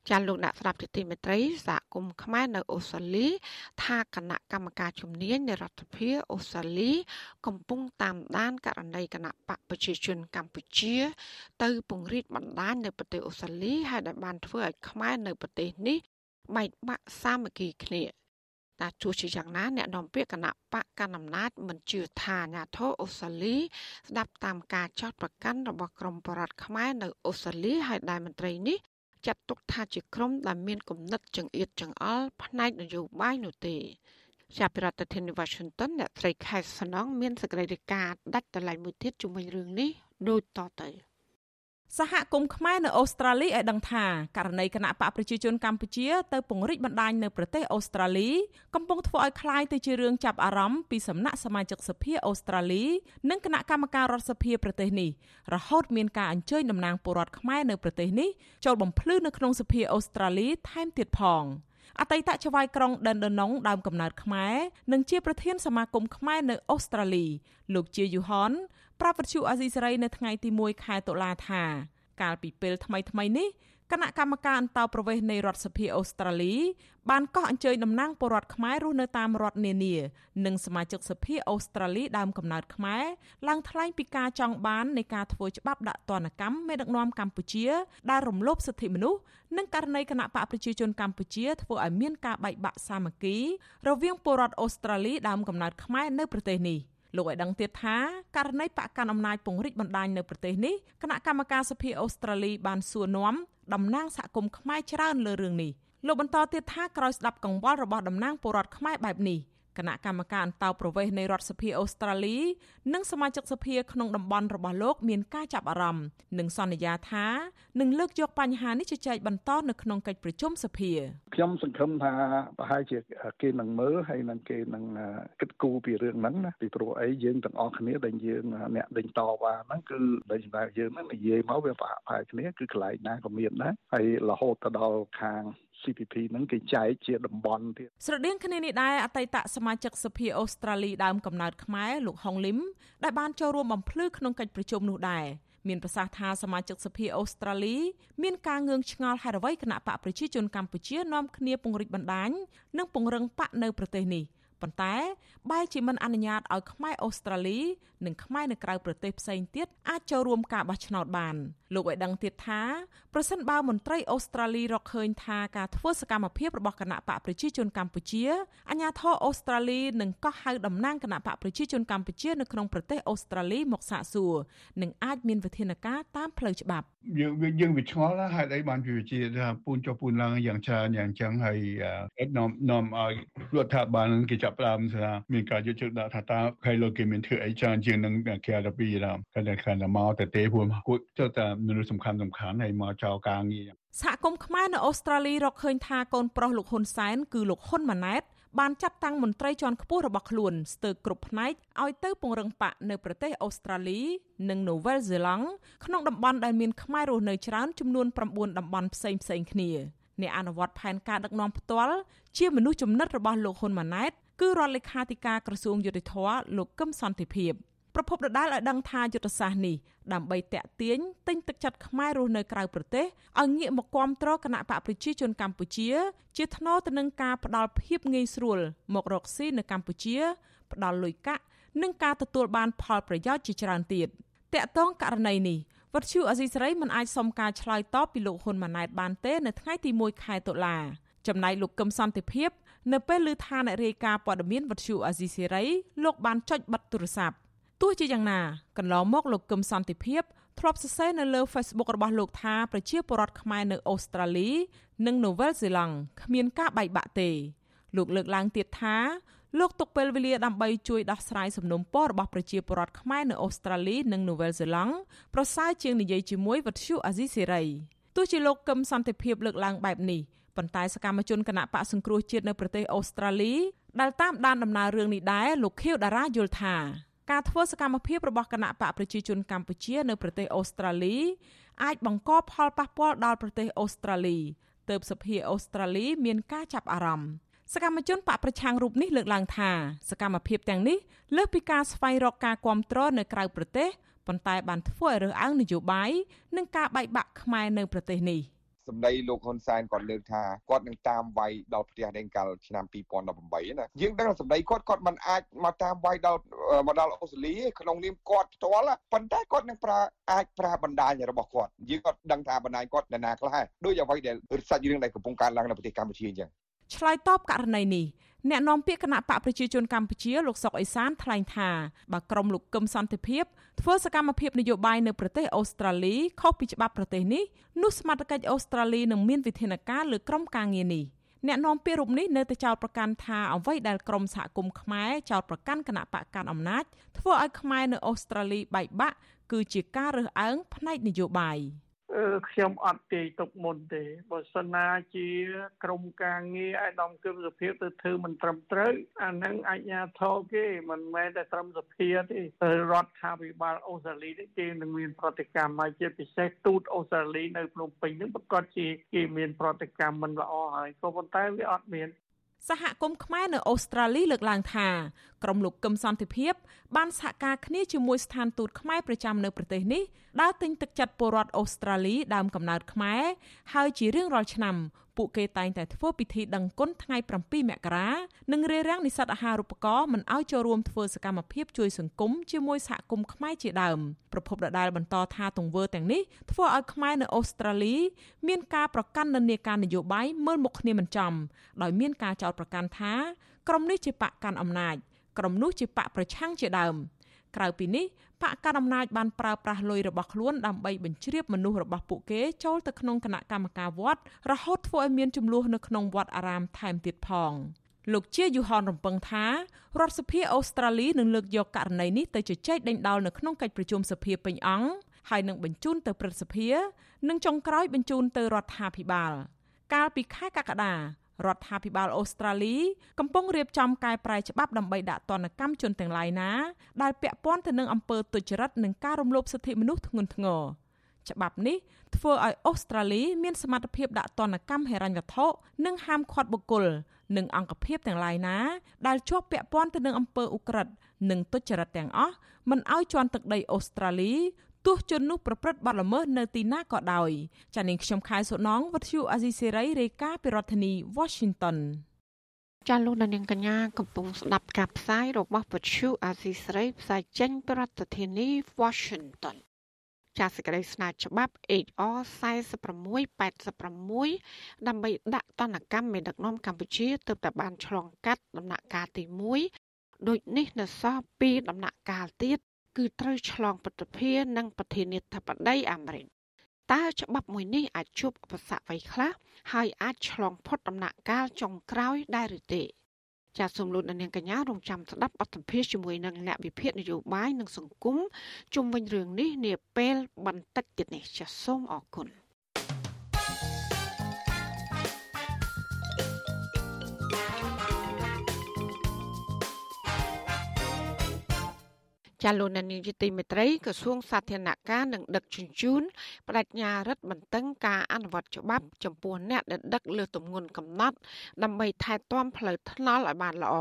ចាលោកអ្នកស្ដាប់ជាទីមេត្រីសហគមន៍ខ្មែរនៅអូស្ត្រាលី ថាគណៈកម្មការជំនាញនៃរដ្ឋាភិបាលអូស្ត្រាលី កំពុងតាមដានករណីគណៈបកប្រជាជនកម្ពុជា ទៅពង្រីកបណ្ដាញនៅប្រទេសអូស្ត្រាលីហើយដែលបានធ្វើឲ្យខ្មែរនៅប្រទេសនេះបែកបាក់សាមគ្គីគ្នាតែទោះជាយ៉ាងណាអ្នកនាំពាក្យគណៈបកកណ្ដាលអំណាចមិនជឿថាអាញាធរអូស្ត្រាលីស្ដាប់តាមការចោទប្រកាន់របស់ក្រមបរដ្ឋខ្មែរនៅអូស្ត្រាលីហើយដែលមន្ត្រីនេះ ចាត់ទុកថាជាក្រុមដែលមានគំនិតចង្អៀតចង្អល់ផ្នែកនយោបាយនោះទេចាប់ពីរដ្ឋធានី Washington អ្នកត្រីខែសំណងមានសេចក្តីរាយការណ៍ដាច់ដライមួយទៀតជុំវិញរឿងនេះដូចតទៅ សហគមន៍ខ្មែរនៅអូស្ត្រាលីឲ្យដឹងថាករណីគណៈបកប្រជាជនកម្ពុជាទៅពង្រីកបណ្ដាញនៅប្រទេសអូស្ត្រាលីកំពុងធ្វើឲ្យคล้ายទៅជារឿងចាប់អារម្មណ៍ពីសំណាក់សមាជិកសភាអូស្ត្រាលីនិងគណៈកម្មការរដ្ឋសភាប្រទេសនេះរហូតមានការអញ្ជើញតំណាងពលរដ្ឋខ្មែរនៅប្រទេសនេះចូលបំភ្លឺនៅក្នុងសភាអូស្ត្រាលីថែមទៀតផងអតីតចៅហ្វាយក្រុងដិនដណងដើមកំណើតខ្មែរនិងជាប្រធានសមាគមខ្មែរនៅអូស្ត្រាលីលោកជាយូហន ប្រាប់វិទ្យុអាស៊ីសេរីនៅថ្ងៃទី1ខែតុលាថា កាលពីពេលថ្មីថ្មីនេះគណៈកម្មការអន្តោប្រវេសន៍នៃរដ្ឋសភាអូស្ត្រាលីបានកោះអញ្ជើញតំណាងពលរដ្ឋខ្មែររស់នៅតាមរដ្ឋនានានិងសមាជិកសភាអូស្ត្រាលីដើមកំណើតខ្មែរឡើងថ្លែងពីការចង់បាននៃការធ្វើច្បាប់ដាក់ទណ្ឌកម្មមេដឹកនាំកម្ពុជាដែលរំលោភសិទ្ធិមនុស្សនិងករណីគណៈបកប្រជាជនកម្ពុជាធ្វើឲ្យមានការបែកបាក់សាមគ្គីរវាងពលរដ្ឋអូស្ត្រាលីដើមកំណើតខ្មែរនៅប្រទេសនេះ។ លោកឲ្យដឹងទៀតថាករណីបកកាន់អំណាចពង្រីកបណ្ដាញនៅប្រទេសនេះគណៈកម្មការសភាអូស្ត្រាលីបានសួរនាំតំណាងសហគមន៍ខ្មែរច្រើនលើរឿងនេះលោកបន្តទៀតថាក្រោយស្ដាប់កង្វល់របស់តំណាងពលរដ្ឋខ្មែរបែបនេះ គណៈកម្មការអន្តោប្រវេសន៍នៃរដ្ឋសភាអូស្ត្រាលី និងសមាជិកសភាក្នុងតំបន់របស់លោកមានការចាប់អារម្មណ៍និងសន្យាថានឹងលើកយកបញ្ហានេះជជែកបន្តនៅក្នុងកិច្ចប្រជុំសភាខ្ញុំសង្ឃឹមថាប្រហែលជាគេនឹងមើលហើយនឹងគេនឹងគិតគូរពីរឿងហ្នឹងណាពីព្រោះអីយើងទាំងអស់គ្នាដែលយើងអ្នកដេញតវ៉ាហ្នឹងគឺដូចសម្រាប់យើងហ្នឹងនិយាយមកវាប្រហែលគ្នាគឺកន្លែងណាក៏មានដែរហើយរហូតទៅដល់ខាង CPP ហ្នឹងគេចែកជាតំបន់ទៀតស្រដៀងគ្នានេះដែរអតីតសមាជិកសភាអូស្ត្រាលីដើមកំណើតខ្មែរលោកហុងលឹមដែលបានចូលរួមបំភ្លឺក្នុងកិច្ចប្រជុំនោះដែរមានប្រសាសន៍ថាសមាជិកសភាអូស្ត្រាលីមានការងឿងឆ្ងល់ហេតុអ្វីគណៈបកប្រជាជនកម្ពុជានាំគ្នាពង្រីកបណ្ដាញនិងពង្រឹងបកនៅប្រទេសនេះ។ ប៉ុន្តែបែរជាមិនអនុញ្ញាតឲ្យខ្មែរអូស្ត្រាលី និងខ្មែរនៅក្រៅប្រទេសផ្សេងទៀតអាចចូលរួមការបោះឆ្នោតបានលោកឲ្យដឹងទៀតថាប្រសិនបើមន្ត្រីអូស្ត្រាលីរកឃើញថាការធ្វើសកម្មភាពរបស់គណៈបកប្រជាជនកម្ពុជាអាញាធរអូស្ត្រាលីនឹងកោះហៅតំណាងគណៈបកប្រជាជនកម្ពុជានៅក្នុងប្រទេសអូស្ត្រាលីមកសាកសួរនិងអាចមានវិធានការតាមផ្លូវច្បាប់យើងយើងវាឆ្ងល់ណាស់ហេតុអីបានវាជាថាពូនចុះពូនឡើងយ៉ាងច្រើនយ៉ាងចឹងហើយនាំនាំឲ្យរដ្ឋាភិបាលនឹងគេចាប់ផ្ដើមថាមានការយកចិត្តដាក់ថាតើខៃលោកគេមានធ្វើអីច្រើនជាងនឹងគេរពីដល់គាត់ខាងមកតែទេព្រោះគាត់ចុះតែមនុស្សសំខាន់សំខាន់ហើយមកចោលការងារសហគមន៍ខ្មែរនៅអូស្ត្រាលីរកឃើញថាកូនប្រុសលោកហ៊ុនសែនគឺលោកហ៊ុនម៉ាណែត បានចាត់តាំងមន្ត្រីជាន់ខ្ពស់របស់ខ្លួនស្ទើរគ្រប់ផ្នែកឲ្យទៅពង្រឹងបកនៅប្រទេសអូស្ត្រាលី និងនូវែលសេឡង់ក្នុងតំបន់ដែលមានខ្មែររស់នៅច្រើនចំនួន9តំបន់ផ្សេងផ្សេងគ្នាអ្នកអនុវត្តផែនការដឹកនាំផ្ទាល់ជាមនុស្សចំណិតរបស់លោកហ៊ុនម៉ាណែតគឺរដ្ឋលេខាធិការក្រសួងយុតិធធលោកកឹមសន្តិភាព ប្រពន្ធដដាលឲ្យដឹងថាយុទ្ធសាស្ត្រនេះដើម្បីតាក់ទាញទិញទឹកចិត្តខ្មែររស់នៅក្រៅប្រទេសឲ្យងាកមកគាំទ្រគណៈបកប្រជាជនកម្ពុជា ជាថ្នូរទៅនឹងការផ្ដល់ភាពងាយស្រួលមករកស៊ីនៅកម្ពុជា ផ្ដល់លុយកាក់និងការទទួលបានផលប្រយោជន៍ជាច្រើនទៀតតាក់ទងករណីនេះវត្តឈូអេស៊ីសេរីមិនអាចសុំការឆ្លើយតបពីលោកហ៊ុនម៉ាណែតបានទេនៅថ្ងៃទី1ខែតុលាចំណែកលោកកឹមសន្តិភាព នៅពេលឮថាអ្នករាយការណ៍ព័ត៌មានវត្តឈូអេស៊ីសេរីលោកបានចុចបិទទូរស័ព្ទ ទោះជាយ៉ាងណាកន្លងមកលោកកឹមសន្តិភាពធ្លាប់សរសេរនៅលើ Facebook របស់លោកថាប្រជាពលរដ្ឋខ្មែរនៅអូស្ត្រាលី និងនូវែលសេឡង់គ្មានការបែកបាក់ទេ លោកលើកឡើងទៀតថាលោកទុកពេលវេលាដើម្បីជួយដោះស្រាយសំណុំពររបស់ប្រជាពលរដ្ឋខ្មែរនៅអូស្ត្រាលីនិងនូវែលសេឡង់ប្រសើរជាងនិយាយជាមួយវិទ្យុអាស៊ីសេរីទោះជាលោកកឹមសន្តិភាពលើកឡើងបែបនេះប៉ុន្តែសកម្មជនគណៈបកសង្គ្រោះជាតិនៅប្រទេសអូស្ត្រាលីដែលតាមដានដំណើររឿងនេះដែរលោកខៀវតារាយល់ថា ការធ្វើសកម្មភាពរបស់គណៈបកប្រជាជនកម្ពុជានៅប្រទេសអូស្ត្រាលីអាចបង្កផលប៉ះពាល់ដល់ប្រទេសអូស្ត្រាលីទើបសភាអូស្ត្រាលីមានការចាប់អារម្មណ៍សកម្មជនបកប្រឆាំងរូបនេះលើកឡើងថាសកម្មភាពទាំងនេះលើសពីការស្វែងរកការគ្រប់គ្រងនៅក្រៅប្រទេសប៉ុន្តែបានធ្វើឲ្យរើសអើងនយោបាយនិងការបែកបាក់ខ្មែរនៅប្រទេសនេះ។ សម្ដីលោកហ៊ុនសែនគាត់លើកថាគាត់នឹងតាមវាយដល់ផ្ទះដេងកាល់ឆ្នាំ2018ណាយើងដឹងថាសម្ដីគាត់គាត់មិនអាចមកតាមវាយដល់មកដល់អូស្ត្រាលីក្នុងនាមគាត់ផ្ទាល់ប៉ុន្តែគាត់នឹងប្រើអាចប្រើបណ្ដាញរបស់គាត់យើងគាត់ដឹងថាបណ្ដាញគាត់នរណាខ្លះដូចអ្វីដែលសាច់រឿងដែលកំពុងកើតឡើងនៅប្រទេសកម្ពុជាអញ្ចឹង ឆ្លើយតបករណីនេះអ្នកនាំពាក្យគណៈបកប្រជាជនកម្ពុជាលោកសុកអេសានថ្លែងថាបើក្រុមលោកកឹមសន្តិភាពធ្វើសកម្មភាពនយោបាយនៅប្រទេសអូស្ត្រាលីខុសពីច្បាប់ប្រទេសនេះនោះសមាជិកអូស្ត្រាលីនឹងមានវិធានការលើក្រុមការងារនេះអ្នកនាំពាក្យរូបនេះនៅតែចោទប្រកាន់ថាអ្វីដែលក្រមសហគមន៍ខ្មែរចោទប្រកាន់គណៈបកកាន់អំណាចធ្វើឲ្យខ្មែរនៅអូស្ត្រាលីបែកបាក់គឺជាការរើសអើងផ្នែកនយោបាយ។ ខ្ញុំអត់ទាយទុកមុនទេបើសិនណាជាក្រមការងារឯកឧត្តមគឹមសុភាពទៅធ្វើមិនត្រឹមត្រូវអានឹងអញ្ញាធរគេមិនមែនតែត្រឹមសភាទេរដ្ឋាភិបាលអូស្ត្រាលីនេះគេនឹងមានប្រតិកម្មមកជាពិសេសទូតអូស្ត្រាលីនៅភ្នំពេញនឹងប្រកាសជាគេមានប្រតិកម្មមិនល្អហើយក៏ប៉ុន្តែវាអត់មាន សហគមន៍ខ្មែរនៅអូស្ត្រាលីលើកឡើងថាក្រមលោកកឹមសន្តិភាព បានសហការគ្នាជាមួយស្ថានទូតខ្មែរប្រចាំនៅប្រទេសនេះដើរទិញទឹកចិត្តពលរដ្ឋអូស្ត្រាលីដើមកំណើតខ្មែរហើយជារៀងរាល់ឆ្នាំ ពួកគេតែងតែធ្វើពិធីដឹងគុណថ្ងៃ7មករានិងរារាំងនិស្សិតអាហារូបករណ៍មិនឲ្យចូលរួមធ្វើសកម្មភាពជួយសង្គមជាមួយសហគមន៍ខ្មែរជាដើមប្រពន្ធដដែលបន្តថាទង្វើទាំងនេះធ្វើឲ្យខ្មែរនៅអូស្ត្រាលីមានការប្រកាន់និន្នាការនយោបាយមើលមុខគ្នាមិនចំដោយមានការចោទប្រកាន់ថាក្រុមនេះជាបកកាន់អំណាចក្រុមនោះជាបកប្រឆាំងជាដើម ក្រៅពីនេះបកកណ្ដាលអំណាចបានប្រើប្រាស់លុយរបស់ខ្លួនដើម្បីបញ្ជ្រាបមនុស្សរបស់ពួកគេចូលទៅក្នុងគណៈកម្មការវត្តរហូតធ្វើឲ្យមានចំនួននៅក្នុងវត្តអារាមថែមទៀតផងលោកជាយូហនរំពឹងថារដ្ឋសភាអូស្ត្រាលីនឹងលើកយកករណីនេះទៅជជែកដេញដោលនៅក្នុងកិច្ចប្រជុំសភាពេញអង្គហើយនឹងបញ្ជូនទៅព្រឹទ្ធសភា និងចុងក្រោយបញ្ជូនទៅរដ្ឋាភិបាល កាលពីខែកក្កដា រដ្ឋាភិបាលអូស្ត្រាលីកំពុងរៀបចំកែប្រែច្បាប់ដើម្បីដាក់ទណ្ឌកម្មជនទាំងឡាយណាដែលពាក់ព័ន្ធទៅនឹងអំពើទុច្ចរិតនិងការរំលោភសិទ្ធិមនុស្សធ្ងន់ធ្ងរច្បាប់នេះធ្វើឲ្យអូស្ត្រាលីមានសមត្ថភាពដាក់ទណ្ឌកម្មហិរញ្ញវត្ថុនិងហាមឃាត់បុគ្គលនិងអង្គភាពទាំងឡាយណាដែលជាប់ពាក់ព័ន្ធទៅនឹងអំពើឧក្រិដ្ឋនិងទុច្ចរិតទាំងអស់មិនឲ្យជន់ទឹកដីអូស្ត្រាលី ទោះជននោះប្រព្រឹត្តបទល្មើសនៅទីណាក៏ដោយចានាងខ្ញុំខែសុណងវັດឈូអាស៊ីសេរីរាយការណ៍ពីរដ្ឋធានី Washington ចាលោកនាងកញ្ញាកំពុងស្ដាប់ការផ្សាយរបស់វិទ្យុអាស៊ីសេរីផ្សាយចេញពីរដ្ឋធានី Washington ចាសសេចក្តីស្នើច្បាប់ HR 4686ដើម្បីដាក់ទណ្ឌកម្មមេដឹកនាំកម្ពុជាទើបតែបានឆ្លងកាត់ដំណាក់កាលទី1ដូចនេះនៅសល់2ដំណាក់កាលទៀត គឺត្រូវឆ្លងពុទ្ធភានិងប្រធានាធិបតីអាមេរិកតើច្បាប់មួយនេះអាចជួបឧបសគ្គអ្វីខ្លះហើយអាចឆ្លងផុតដំណាក់កាលចុងក្រោយដែរឬទេចាសសូមលោកនាងកញ្ញារងចាំស្ដាប់បទសម្ភាសជាមួយនឹងអ្នកវិភាគនយោបាយនិងសង្គមជុំវិញរឿងនេះនាពេលបន្តិចទៀតនេះចាសសូមអរគុណ ចាលោកនានីយទីមេត្រីក្រសួងសាធារណការនិងដឹកជញ្ជូនបដិញ្ញារដ្ឋបន្តឹងការអនុវត្តច្បាប់ ចំពោះអ្នកដែលដឹកលើទម្ងន់កំណត់ដើម្បីថែទាំផ្លូវថ្នល់ឲ្យបានល្អ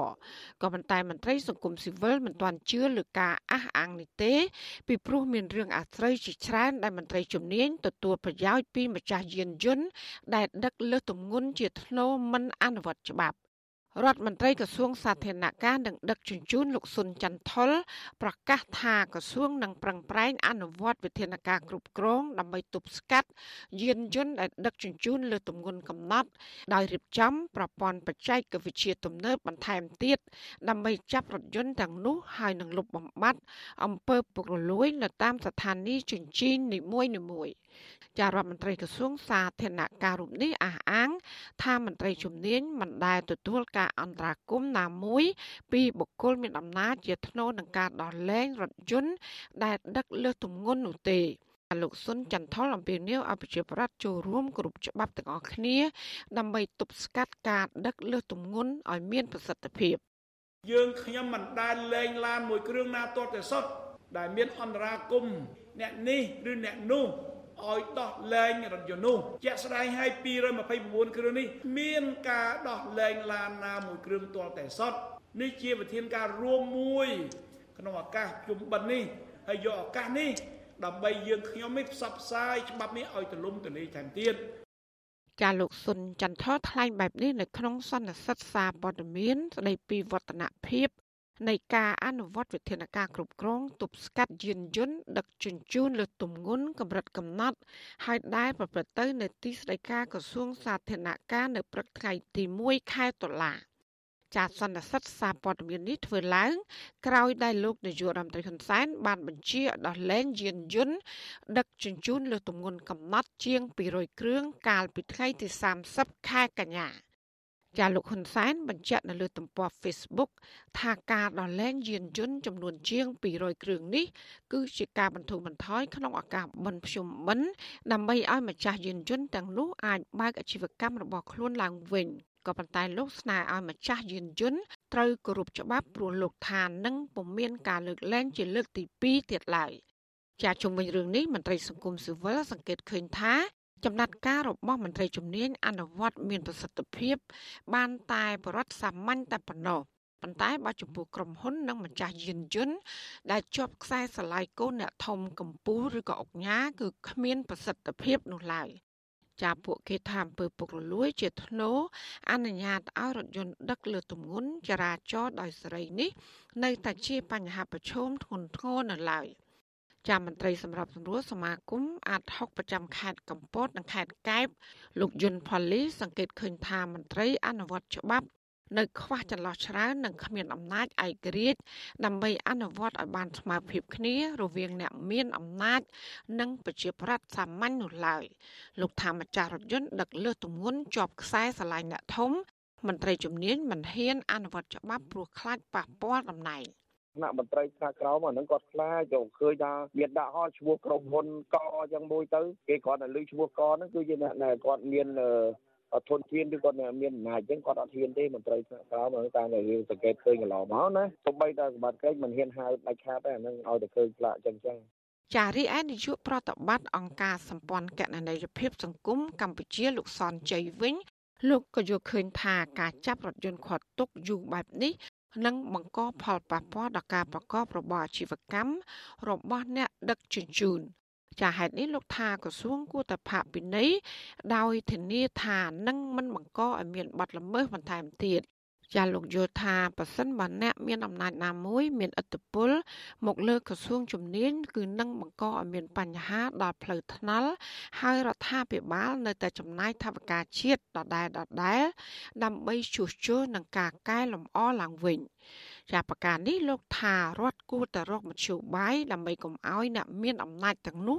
ក៏ប៉ុន្តែមន្ត្រីសង្គមស៊ីវិលមិនទាន់ជឿលើការអះអាងនេះទេ ពីព្រោះមានរឿងអាស្រូវជាច្រើនដែលមន្ត្រីជំនាញទទួលប្រយោជន៍ពីម្ចាស់យានយន្តដែលដឹកលើទម្ងន់ជាធ្នូមិនអនុវត្តច្បាប់ រដ្ឋមន្ត្រីក្រសួងសាធារណការនិងដឹកជញ្ជូនលោកសុនចន្ទថុលប្រកាសថាក្រសួងនឹងប្រឹងប្រែងអនុវត្តវិធានការគ្រប់គ្រងដើម្បីទប់ស្កាត់យានយន្តដែលដឹកជញ្ជូនលើទម្ងន់កំណត់ដោយរៀបចំប្រព័ន្ធបច្ចេកវិទ្យាទំនើបបន្ថែមទៀតដើម្បីចាប់រថយន្តទាំងនោះហើយនឹងលុបបំបាត់អំពើពុករលួយនៅតាមស្ថានីយ៍ជញ្ជីងនីមួយៗ ចារដ្ឋមន្ត្រីក្រសួងសាធារណការរូបនេះអះអាង ថាមន្ត្រីជំនាញមិនដែលទទួលការអន្តរាគមន៍ណាមួយ ពីបុគ្គលមានអំណាចជាថ្នូរនឹងការដោះលែងរថយន្តដែលដឹកលើសទម្ងន់នោះទេលោកសុនចន្ទថលអំពីនីវអភិជាប្រដ្ឋចូលរួមគ្រប់ច្បាប់ទាំងអស់គ្នា ដើម្បីទប់ស្កាត់ការដឹកលើសទម្ងន់ឲ្យមានប្រសិទ្ធភាពយើងខ្ញុំមិនដែលលែងឡានមួយគ្រឿងណាទាល់តែសុទ្ធដែលមានអន្តរាគមអ្នកនេះឬអ្នកនោះ ឲ្យដោះលែងរថយន្តនោះជាក់ស្ដែងឲ្យ229គ្រឿងនេះមានការដោះលែងឡានណាមួយគ្រឿងទាល់តែសតនេះជាវិធានការរួមមួយ ក្នុងឱកាសជុំបិណ្ឌនេះហើយយកឱកាសនេះដើម្បីយើងខ្ញុំនេះផ្សព្វផ្សាយច្បាប់នេះឲ្យទលំទលាយថែមទៀតចាលោកសុនចន្ទថថ្លែងបែបនេះនៅក្នុងសន្និសីទសារព័ត៌មានស្ដីពីវឌ្ឍនភាព នៃការអនុវត្តវិធានការគ្រប់គ្រងទប់ស្កាត់យានយន្តដឹកជញ្ជូនលើទម្ងន់កម្រិតកំណត់ ហើយដែលប្រព្រឹត្តទៅនៅទីស្តីការក្រសួងសាធារណការនៅព្រឹកថ្ងៃទី1ខែតុលាចាសសន្និសីទសារព័ត៌មាននេះធ្វើឡើង ក្រោយដែលលោកនាយករដ្ឋមន្ត្រីហ៊ុនសែនបានបញ្ជាដោះលែងយានយន្តដឹកជញ្ជូនលើទម្ងន់កំណត់ជាង200គ្រឿងកាលពីថ្ងៃទី30ខែកញ្ញា ចាលោកហ៊ុនសែនបញ្ជាក់នៅលើទំព័រ Facebook ថាការដល់លែងយានយន្តចំនួនជាង200គ្រឿងនេះគឺជាការបន្ធូរបន្ថយក្នុងឱកាសបិណ្ឌភ្ជុំបិណ្ឌដើម្បីឲ្យម្ចាស់យានយន្តទាំងនោះអាចបើកអាជីវកម្មរបស់ខ្លួនឡើងវិញក៏ប៉ុន្តែលោកស្នើឲ្យម្ចាស់យានយន្តត្រូវគោរពច្បាប់ព្រោះលោកថានឹងពុំមានការលើកលែងជាលើកទី2ទៀតឡើយជាជុំវិញរឿងនេះមន្ត្រីសង្គមស៊ីវិលសង្កេតឃើញថា ចំណាត់ការរបស់មន្ត្រីជំនាញអនុវត្តមានប្រសិទ្ធភាព បានតែបរដ្ឋសាមញ្ញតែប៉ុណ្ណោះប៉ុន្តែបើចំពោះក្រុមហ៊ុននិងម្ចាស់យានយន្តដែលជាប់ខ្សែស្រឡាយកូនអ្នកធំកម្ពូឬក៏អុកញ៉ាគឺគ្មានប្រសិទ្ធភាពនោះឡើយចាពួកគេថាអំពើពុករលួយជាធ្នូអនុញ្ញាតឲ្យរថយន្តដឹកលើទម្ងន់ចរាចរណ៍ដោយសេរីនេះ នៅតែជាបញ្ហាប្រឈមធ្ងន់ធ្ងរនៅឡើយ ចាមន្ត្រីសម្រាប់សម្រួលសមាគមអាត6ប្រចាំខេត្តកំពតនិងខេត្តកែបលោកយុនផលីសង្កេតឃើញថាមន្ត្រីអនុវត្តច្បាប់នៅខ្វះចន្លោះច្រើននិងគ្មានអំណាចឯករាជ្យដើម្បីអនុវត្តឲ្យបានស្មើភាពគ្នារវាងអ្នកមានអំណាច និងប្រជាប្រដ្ឋសាមញ្ញនោះឡើយលោកថាម្ចាស់រថយន្តដឹកលើសទម្ងន់ជាប់ខ្សែស្រឡាញ់អ្នកធំមន្ត្រីជំនាញមិនហ៊ានអនុវត្តច្បាប់ព្រោះខ្លាចប៉ះពាល់តំណែង ថ្នាក់មន្ត្រីថ្នាក់ក្រោមអាហ្នឹងគាត់ខ្លាចយកឃើញថាមានដាក់ហោឈ្មោះក្រុមហ៊ុនកអញ្ចឹងមួយទៅគេគាត់តែលើឈ្មោះកហ្នឹងគឺជាអ្នកគាត់មានធនធានឬគាត់មានអំណាចអញ្ចឹងគាត់អត់ហ៊ានទេមន្ត្រីថ្នាក់ក្រោមតាមតែរឿងសង្កេតឃើញកន្លងមកណាទោះបីតែសម្បត្តិកិច្ចមិនហ៊ានហៅដាច់ខាតទេអាហ្នឹងឲ្យតែឃើញផ្លាកអញ្ចឹងចឹងចារីឯនាយកប្រតិបត្តិអង្គការសម្ព័ន្ធកណន័យភាពសង្គមកម្ពុជាលោកសនជ័យវិញលោកក៏យល់ឃើញថាការចាប់រថយន្តខាត់ទុកយូរបែបនេះ នឹងបង្កផលប៉ះពាល់ដល់ការប្រកបរបរអាជីវកម្មរបស់អ្នកដឹកជញ្ជូនចាហេតុនេះលោកថាក្រសួងគួរតែផាកពិន័យដោយធានាថានឹងមិនបង្កឲ្យមានបាត់ល្មើសបន្ថែមទៀត ចាលោកយល់ថាប៉ះសិនបើអ្នកមានអំណាចណាមួយ មានឥទ្ធិពល មកលើក្រសួងជំនាញគឺនឹងបង្កឲ្យមានបញ្ហាដល់ផ្លូវថ្នល់ហើយរដ្ឋាភិបាល នៅតែចំណាយថវិកាជាតិដដែលដដែលដើម្បីជួសជុលនឹងការកែលម្អឡើងវិញជាប្រការនេះលោកថារដ្ឋគួរតែរកមធ្យោបាយដើម្បីកុំឲ្យអ្នកមានអំណាចទាំងនោះ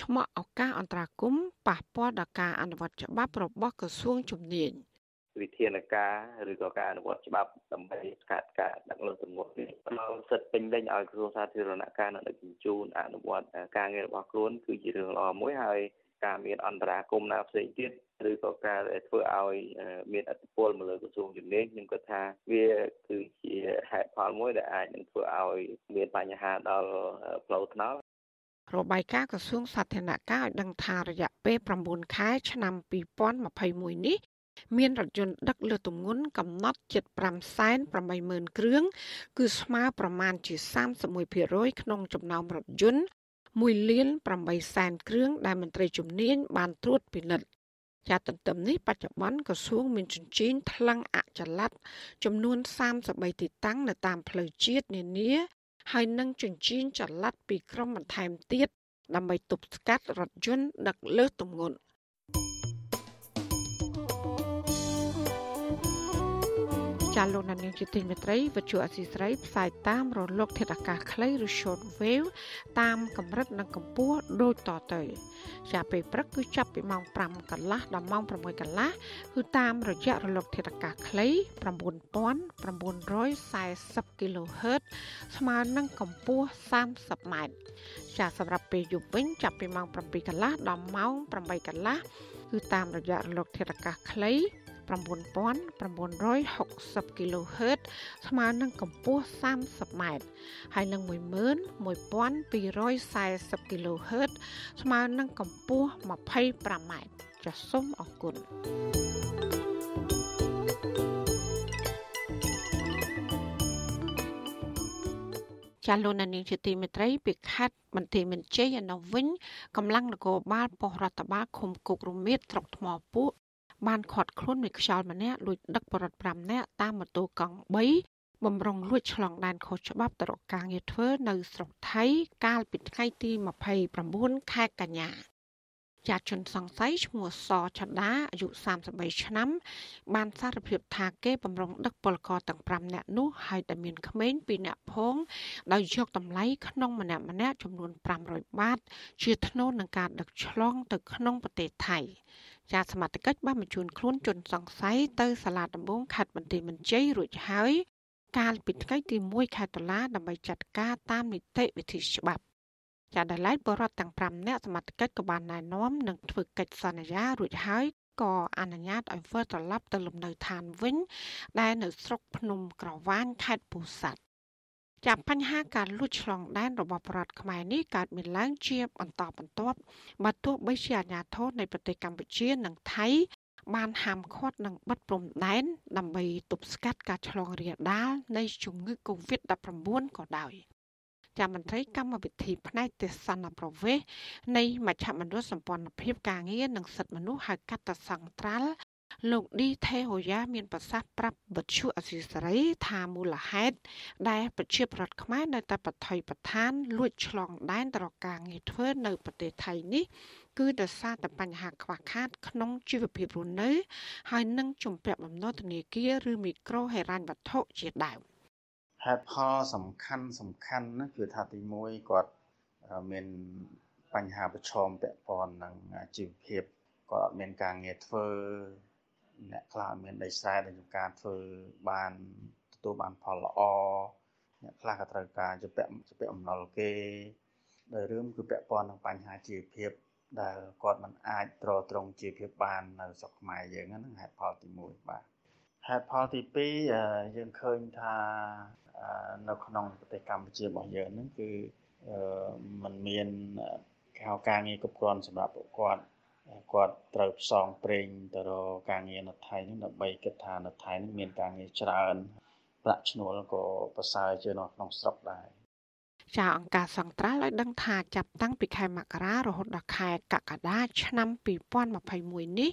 ឆ្មក់ឱកាសអន្តរាគមប៉ះពាល់ដល់ការអនុវត្តច្បាប់របស់ក្រសួងជំនាញ។ វិធានការឬក៏ការអនុវត្តច្បាប់ដើម្បីស្កាត់ការដឹកលើទម្ងន់នេះផ្ដល់សិទ្ធិពេញលេញឲ្យក្រសួងសាធារណការនៅដឹកជញ្ជូនអនុវត្តការងាររបស់ខ្លួនគឺជារឿងល្អមួយហើយការមានអន្តរាគមណាផ្សេងទៀតឬក៏ការធ្វើឲ្យមានអតិពលមកលើក្រសួងជំនាញខ្ញុំគិតថាវាគឺជាហេតុផលមួយដែលអាចនឹងធ្វើឲ្យមានបញ្ហាដល់ផ្លូវថ្នល់របាយការណ៍ក្រសួងសាធារណការឲ្យដឹងថារយៈពេល9ខែឆ្នាំ2021នេះ មានរថយន្តដឹកលើទម្ងន់កំណត់ជិត580,000គ្រឿងគឺស្មើប្រមាណជា31%ក្នុងចំណោមរថយន្ត1លាន8សែនគ្រឿងដែលមន្ត្រីជំនាញបានត្រួតពិនិត្យចាត់ទន្ទឹមនេះបច្ចុប្បន្នក្រសួងមានជញ្ជីងថ្លឹងអចល័តចំនួន33ទីតាំងនៅតាមផ្លូវជាតិនានាហើយនឹងជញ្ជីងចល័តពីក្រុមបន្ថែមទៀតដើម្បីទប់ស្កាត់រថយន្តដឹកលើសទម្ងន់ ចាលោកនាងជាទីមេត្រីវិទ្យុអសីស្រីផ្សាយតាមរលក ធាតុអាកាសខ្លីឬ short wave តាមកម្រិតនិងកម្ពស់ដូចតទៅចាពេលព្រឹកគឺចាប់ពីម៉ោង5កន្លះដល់ម៉ោង6កន្លះគឺតាមរយៈរលក ធាតុអាកាសខ្លី9940 kHz ស្មើនឹងកម្ពស់30ម៉ែត្រចាសម្រាប់ពេលយប់វិញចាប់ពីម៉ោង7កន្លះដល់ម៉ោង8កន្លះគឺតាមរយៈរលក ធាតុអាកាសខ្លី 9960 kHz ស្មើនឹងកម្ពស់ 30ម៉ែត្រហើយនឹង11240 kHz ស្មើនឹងកម្ពស់ 25ម៉ែត្រចាសសូមអរគុណចាលោកនានីជាទីមេត្រីពីខេត្តបន្ទាយមានជ័យឯនោះវិញកម្លាំងនគរបាលប៉ុស្តិ៍រដ្ឋបាលឃុំគុករមៀតស្រុកថ្មពួក បានខាត់ខ្លួនមួយខ្យល់ម្នាក់លួចដឹកបរិវត្ត5នាក់តាមម៉ូតូកង់3បំរុងលួចឆ្លងដែនខុសច្បាប់ទៅរកការងារធ្វើនៅស្រុកថៃកាលពីថ្ងៃទី29ខែកញ្ញាចាត់ជនសង្ស័យឈ្មោះសឆដាអាយុ33ឆ្នាំ បានសារភាពថាគេបំរុងដឹកពលករទាំង5នាក់នោះហើយតែមានក្មេង2នាក់ផងដោយយកតម្លៃក្នុងម្នាក់ម្នាក់ចំនួន500បាត ជាថ្នូរនឹងការដឹកឆ្លងទៅក្នុងប្រទេសថៃ ចាសមត្ថកិច្ចបានបញ្ជូនខ្លួនជនសង្ស័យទៅសាលាដំបងខេត្តបន្ទាយមានជ័យរួចហើយកាលពីថ្ងៃទី1ខែតុលាដើម្បីចាត់ការតាមនីតិវិធីច្បាប់ចាដែលឡែកបរដ្ឋទាំង5នាក់សមត្ថកិច្ចក៏បានណែនាំនឹងធ្វើកិច្ចសន្យារួចហើយក៏អនុញ្ញាតឲ្យធ្វើត្រឡប់ទៅលំនៅឋានវិញ ដែលនៅស្រុកភ្នំក្រវាញខេត្តពោធិ៍សាត់ ចាប់បញ្ហាការលួចឆ្លងដែនរបស់ប្រដ្ឋខ្មែរនេះកើតមានឡើងជាបន្តបន្ទាប់បើទោះបីជាអាជ្ញាធរនៃប្រទេសកម្ពុជានិងថៃបានហាមឃាត់និងបិទព្រំដែនដើម្បីទប់ស្កាត់ការឆ្លងរាលដាលនៃជំងឺ Covid-19 ក៏ដោយចាំមន្ត្រីកម្មវិធីផ្នែកទេសនប្រវេសនៃមជ្ឈមណ្ឌលសម្ព័ន្ធភាពការងារនិងសិទ្ធិមនុស្សហៅកាត់តសង្ត្រាល់ លោកឌីថេហូយ៉ាមានប្រសាសន៍ប្រាប់បទឈូអសីសេរីថាមូលហេតុដែលប្រជាប្រដ្ឋខ្មែរនៅតែបថុយបឋានលួចឆ្លងដែនទៅរកការងារធ្វើនៅប្រទេសថៃនេះគឺដោយសារតែបញ្ហាខ្វះខាត ក្នុងជីវភាពរស់នៅ ហើយនឹងជំពាក់បំណុលធនាគារឬមីក្រូហិរញ្ញវត្ថុជាដើមហេតុផលសំខាន់សំខាន់ណាគឺថាទី1គាត់មានបញ្ហាប្រឈមពាក់ព័ន្ធនឹងជីវភាពគាត់អត់មានការងារធ្វើ អ្នកខ្លះមានដីស្រែដែលចំការធ្វើបានទទួលបានផលល្អអ្នកខ្លះក៏ត្រូវការជំពាក់ជំពាក់អំណុលគេដោយរឿងគឺពាក់ព័ន្ធនឹងបញ្ហាជីវភាពដែលគាត់មិនអាចទ្រទ្រង់ជីវភាពបាននៅស្រុកខ្មែរយើងហ្នឹងហេតុផលទី1បាទហេតុផលទី2យើងឃើញថានៅក្នុងប្រទេសកម្ពុជារបស់យើងហ្នឹងគឺมันមានការងារគ្រប់គ្រាន់សម្រាប់ពួកគាត់ គាត់ត្រូវផ្សងព្រេងទៅរកការងារនៅថៃនេះដើម្បីគិតថានៅថៃនេះមានការងារច្រើនប្រាក់ឈ្នួលក៏ប្រសើរជាងនៅក្នុងស្រុកដែរចាអង្គការសង្ត្រាល់ឲ្យដឹងថាចាប់តាំងពីខែមករារហូតដល់ខែកក្កដាឆ្នាំ2021នេះ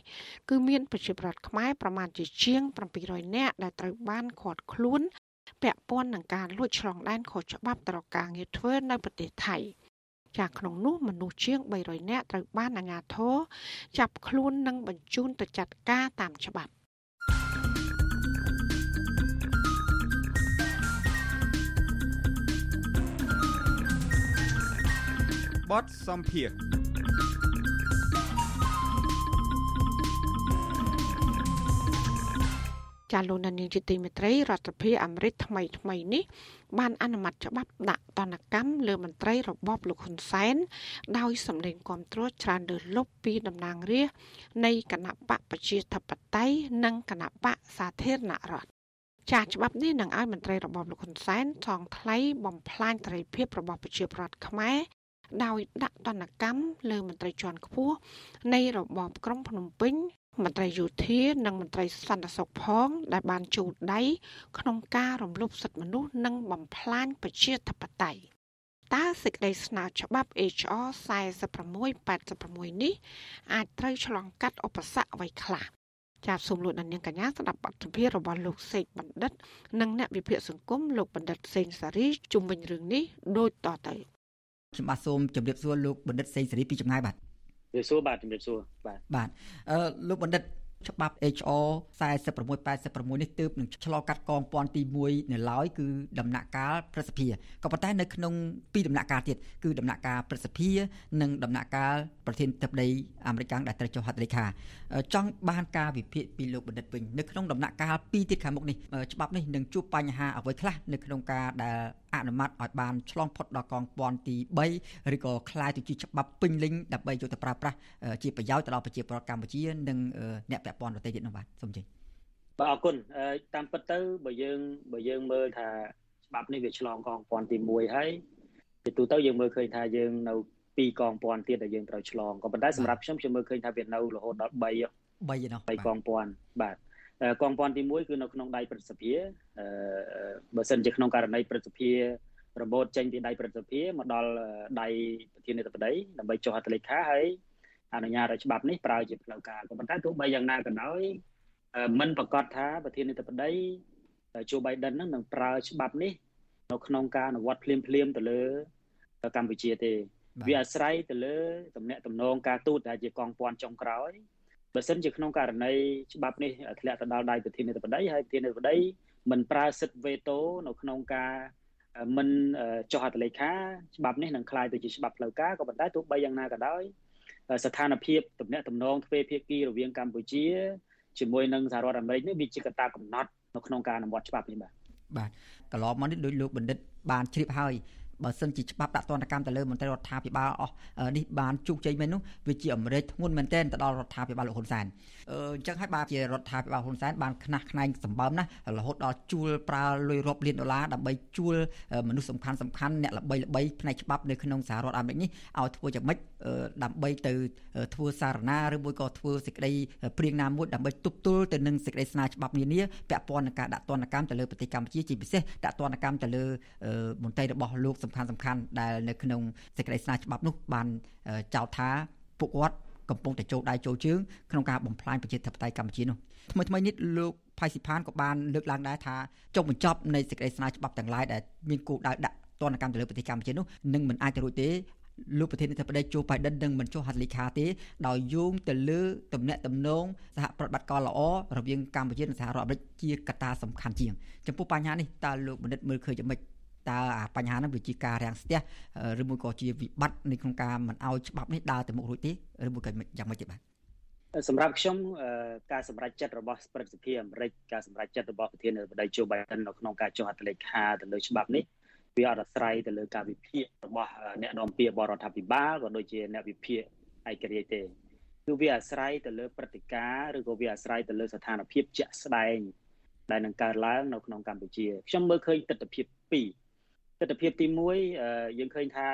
គឺមានប្រជាប្រដ្ឋខ្មែរប្រមាណជាជាង700នាក់ដែលត្រូវបានឃាត់ខ្លួនពាក់ព័ន្ធនឹងការលួចឆ្លងដែនខុសច្បាប់ទៅរកការងារធ្វើនៅប្រទេសថៃ។ ចាក្នុងនោះមនុស្សជាង300នាក់ត្រូវបានអាជ្ញាធរចាប់ខ្លួននិងបញ្ជូនទៅចាត់ការតាមច្បាប់បទសំភារចាលោកនានីជាទីមេត្រីរដ្ឋាភិបាលអាមេរិកថ្មីថ្មីនេះ បានអនុម័តច្បាប់ដាក់ទណ្ឌកម្មលើមន្ត្រីរបបលោកហ៊ុនសែនដោយសម្លេងគាំទ្រច្រើនលើសលប់ពីតំណាងរាស្ត្រនៃគណៈបកប្រជាធិបតេយ្យនិងគណៈបកសាធារណរដ្ឋចាស់ច្បាប់នេះនឹងឲ្យមន្ត្រីរបបលោកហ៊ុនសែនថងថ្លៃបំផ្លាញសេរីភាពរបស់ប្រជាប្រដ្ឋខ្មែរដោយដាក់ទណ្ឌកម្មលើមន្ត្រីជាន់ខ្ពស់នៃរបបក្រុងភ្នំពេញ មន្ត្រីយោធានិងមន្ត្រីសន្តិសុខផង ដែលបានជួដៃក្នុងការរំលោភសិទ្ធិមនុស្សនិងបំផ្លាញប្រជាធិបតេយ្យតើសេចក្តីស្នើច្បាប់ HR 4686នេះអាចត្រូវឆ្លងកាត់ឧបសគ្គអ្វីខ្លះចាប់សូមលោកនាងកញ្ញាស្ដាប់បទសម្ភាសន៍របស់លោកសេកបណ្ឌិត និងអ្នកវិភាគសង្គមលោកបណ្ឌិតសេងសារីជុំវិញរឿងនេះដូចតទៅខ្ញុំបាទសូមជម្រាបសួរលោកបណ្ឌិតសេងសារីពីចម្ងាយបាទ ជំរាបសួរបាទជំរាបសួរបាទបាទអឺលោកបណ្ឌិតច្បាប់ HR 4686នេះទើបនឹងឆ្លងកាត់កងពន្ធទី1នៅឡើយគឺដំណាក់កាលប្រសិទ្ធិក៏ប៉ុន្តែនៅក្នុងពីរដំណាក់កាលទៀតគឺដំណាក់កាលប្រសិទ្ធិនិងដំណាក់កាលប្រធានធិបតីអាមេរិកដែលត្រូវចុះហត្ថលេខាចង់បានការវិភាគពីលោកបណ្ឌិតវិញនៅក្នុងដំណាក់កាល2ទៀតខាងមុខនេះច្បាប់នេះនឹងជួបបញ្ហាអ្វីខ្លះនៅក្នុងការដែល អនុម័តឲ្យបានឆ្លងផុតដល់កងពន្ធទី3ឬក៏คล้ายទៅជាច្បាប់ពេញលេញដើម្បីយកទៅប្រើប្រាស់ជាប្រយោជន៍ទៅដល់ប្រជាពលរដ្ឋកម្ពុជានិងអ្នកពាក់ព័ន្ធដទៃទៀតនោះបាទសូមជិះបាទអរគុណតាមពិតទៅបើយើងបើយើងមើលថាច្បាប់នេះវាឆ្លងកងពន្ធទី1ហើយពីទូទៅយើងមើលឃើញថាយើងនៅពីរកងពន្ធទៀតដែលយើងត្រូវឆ្លងក៏ប៉ុន្តែសម្រាប់ខ្ញុំខ្ញុំមើលឃើញថាវានៅរហូតដល់3 3ឯណោះ3កងពន្ធបាទ កងពន្ធទី1គឺនៅក្នុងដៃព្រឹទ្ធសភាអឺបើសិនជាក្នុងករណីព្រឹទ្ធសភារបូតចេញពីដៃព្រឹទ្ធសភាមកដល់ដៃប្រធានាធិបតីដើម្បីចុះហត្ថលេខាហើយអនុញ្ញាតឲ្យច្បាប់នេះប្រើជាផ្លូវការក៏ប៉ុន្តែទោះបីយ៉ាងណាក៏ដោយមិនប្រកាសថាប្រធានាធិបតីជូបៃដិននឹងនឹងប្រើច្បាប់នេះនៅក្នុងការអនុវត្តភ្លាមភ្លាមទៅលើកម្ពុជាទេវាអាស្រ័យទៅលើតំណែងតំណងការទូតដែលជាកងពាន់ចុងក្រោយ បើសិនជាក្នុងករណីច្បាប់នេះធ្លាក់ទៅដល់ដៃប្រធានាធិបតីហើយប្រធានាធិបតីមិនប្រើសិទ្ធិវេតូនៅក្នុងការមិនចុះហត្ថលេខាច្បាប់នេះនឹងคล้ายទៅជាច្បាប់ផ្លូវការក៏ប៉ុន្តែទោះបីយ៉ាងណាក៏ដោយ ស្ថានភាពទំនាក់ទំនងទ្វេភាគីរវាងកម្ពុជាជាមួយនឹងសហរដ្ឋអាមេរិកនេះវាជាកត្តាកំណត់នៅក្នុងការអនុវត្តច្បាប់នេះបាទបាទកន្លងមកនេះដោយលោកបណ្ឌិតបានជ្រាបហើយ បើសិនជាច្បាប់ដាក់ទណ្ឌកម្មទៅលើមន្ត្រីរដ្ឋាភិបាលអស់នេះបានជោគជ័យមែននោះវាជាអមេរិកធ្ងន់មែនទែនទៅដល់រដ្ឋាភិបាលលោកហ៊ុនសែនអញ្ចឹងហើយបាទជារដ្ឋាភិបាលហ៊ុនសែនបានខ្នះខ្នែងសម្បើមណាស់រហូតដល់ជួលប្រើលុយរាប់លានដុល្លារដើម្បីជួលមនុស្សសំខាន់សំខាន់អ្នកល្បីល្បីផ្នែកច្បាប់នៅក្នុងសហរដ្ឋអាមេរិកនេះឲ្យធ្វើយ៉ាងម៉េចដើម្បីទៅធ្វើសារណាឬមួយក៏ធ្វើសេចក្តីព្រៀងណាមួយដើម្បីទប់ទល់ទៅនឹងសេចក្តីស្នើច្បាប់នានាពាក់ព័ន្ធនឹងការដាក់ទណ្ឌកម្មទៅលើប្រទេសកម្ពុជាជាពិសេសដាក់ទណ្ឌកម្មទៅលើមន្ត្រីរបស់លោកសំខាន់សំខាន់ដែលនៅក្នុងសេចក្តីស្នើច្បាប់នោះបានចោទថាពួកគាត់កំពុងតែចូលដៃចូលជើងក្នុងការបំផ្លាញប្រជាធិបតេយ្យកម្ពុជានោះថ្មីថ្មីនេះលោកផៃស៊ីផានក៏បានលើកឡើងដែរថាចុងបញ្ចប់នៃសេចក្តីស្នើច្បាប់ទាំងឡាយដែលមានគោលដៅដាក់ទណ្ឌកម្មទៅលើប្រទេសកម្ពុជានោះនឹងមិនអាចទៅរួចទេលោកប្រធានាធិបតីជូបៃដិននឹងមិនចុះហត្ថលេខាទេដោយយោងទៅលើទំនាក់ទំនងសហប្រតិបត្តិការល្អរវាងកម្ពុជានិងសហរដ្ឋអាមេរិកជាកត្តាសំខាន់ជាងចំពោះបញ្ហានេះតើលោកបណ្ឌិតមើលឃើញយ៉ាងម៉េច តើអាបញ្ហាហ្នឹងវាជាការរាំងស្ទះឬមួយក៏ជាវិបត្តិនៅក្នុងការមិនឲ្យច្បាប់នេះដើរទៅមុខរួចទេឬមួយក៏យ៉ាងម៉េចទេបាទសម្រាប់ខ្ញុំការសម្រេចចិត្តរបស់ព្រឹទ្ធសភាអាមេរិកការសម្រេចចិត្តរបស់ប្រធានាធិបតី Joe Biden នៅក្នុងការចុះហត្ថលេខាទៅលើច្បាប់នេះវាអត់អាស្រ័យទៅលើការវិភាគរបស់អ្នកនាំពាក្យបរដ្ឋាភិបាលក៏ដូចជាអ្នកវិភាគឯករាជ្យទេគឺវាអាស្រ័យទៅលើព្រឹត្តិការណ៍ឬក៏វាអាស្រ័យទៅលើស្ថានភាពជាក់ស្ដែងដែលនឹងកើតឡើងនៅក្នុងកម្ពុជាខ្ញុំមើលឃើញទស្សនវិជ្ជា2 ទស្សនវិជ្ជាទី1យើងឃើញថា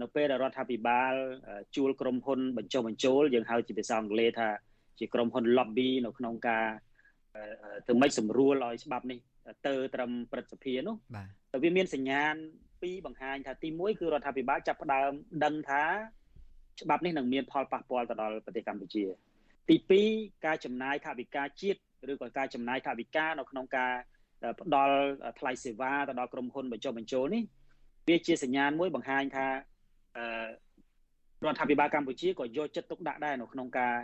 នៅពេលដែលរដ្ឋាភិបាលជួលក្រុមហ៊ុនបញ្ចុះបញ្ចូលយើងហៅជាភាសាអង់គ្លេសថាជាក្រុមហ៊ុន lobby នៅក្នុងការធ្វើម៉េចសម្រួលឲ្យច្បាប់នេះទៅត្រឹមព្រឹទ្ធសភានោះតែវាមានសញ្ញាណពីរបង្ហាញថាទី1គឺរដ្ឋាភិបាលចាប់ផ្ដើមដឹងថាច្បាប់នេះនឹងមានផលប៉ះពាល់ទៅដល់ប្រទេសកម្ពុជា ទី2ការចំណាយថវិកាជាតិឬក៏ការចំណាយថវិកានៅក្នុងការ ផ្ដល់ថ្លៃសេវាទៅដល់ក្រុមហ៊ុនបញ្ចុះបញ្ចូលនេះវាជាសញ្ញាណមួយបង្ហាញថារដ្ឋាភិបាលកម្ពុជាក៏យកចិត្តទុកដាក់ដែរនៅក្នុងការ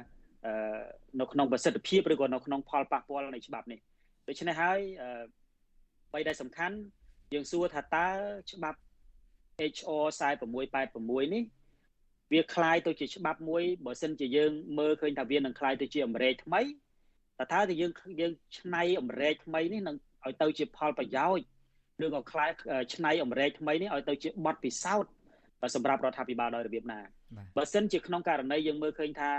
នៅក្នុងប្រសិទ្ធភាពឬក៏នៅក្នុងផលប៉ះពាល់នៃច្បាប់នេះដូច្នេះហើយបីដែលសំខាន់យើងសួរថាតើច្បាប់ HR 4686នេះវាคล้ายទៅជាច្បាប់មួយបើសិនជាយើងមើលឃើញថាវានឹងคล้ายទៅជាអមេរិកថ្មីតើថាយើងយើងឆ្នៃអមេរិកថ្មីនេះនឹង ឲ្យទៅជាផលប្រយោជន៍ឬក៏ខ្លាយឆ្នៃអមេរិកថ្មីនេះឲ្យទៅជាបទពិសោធន៍សម្រាប់រដ្ឋាភិបាលដោយរបៀបណាបើសិនជាក្នុងករណីយើងមើលឃើញថា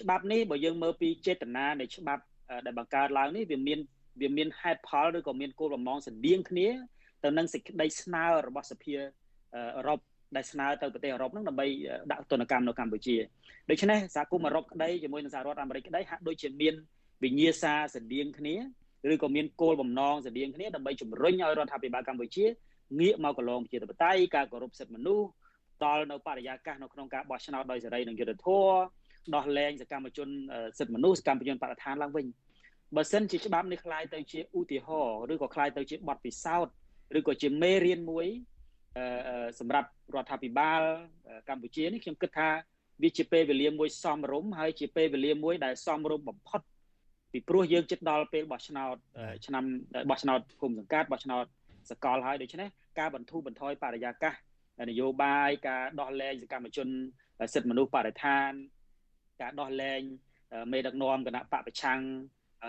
ច្បាប់នេះបើយើងមើលពីចេតនានៃច្បាប់ដែលបង្កើតឡើងនេះវាមានវាមានហេតុផលឬក៏មានគោលបំណងស្តៀងគ្នាទៅនឹងសេចក្តីស្នើរបស់សភាអឺរ៉ុបដែលស្នើទៅប្រទេសអឺរ៉ុបហ្នឹងដើម្បីដាក់ទណ្ឌកម្មនៅកម្ពុជាដូច្នេះសហគមន៍អឺរ៉ុបក្តីជាមួយនឹងសហរដ្ឋអាមេរិកក្តីហាក់ដូចជាមានវិញ្ញាសាស្តៀងគ្នា ឬក៏មានគោលបំណងស្តៀងគ្នាដើម្បីជំរុញឲ្យរដ្ឋាភិបាលកម្ពុជាងាកមកកន្លងប្រជាធិបតេយ្យការគោរពសិទ្ធិមនុស្សដល់នៅបរិយាកាសនៅក្នុងការបោះឆ្នោតដោយសេរីនិងយុត្តិធម៌ដោះលែងសកម្មជនសិទ្ធិមនុស្សសកម្មជនបរិស្ថានឡើងវិញបើសិនជាច្បាប់នេះคล้ายទៅជាឧទាហរណ៍ឬក៏คล้ายទៅជាបទពិសោធន៍ឬក៏ជាមេរៀនមួយសម្រាប់រដ្ឋាភិបាលកម្ពុជានេះខ្ញុំគិតថាវាជាពេលវេលាមួយសមរម្យហើយជាពេលវេលាមួយដែលសមរម្យបំផុត ពីព្រោះយើងជិតដល់ពេលបោះឆ្នោតឆ្នាំបោះឆ្នោតភូមិសង្កាត់បោះឆ្នោតសកលហើយដូច្នេះការបន្ធូរបន្ថយបរិយាកាសនយោបាយការដោះលែងសកម្មជនសិទ្ធិមនុស្សបរិស្ថាន ការដោះលែងមេដឹកនាំគណៈបកប្រឆាំង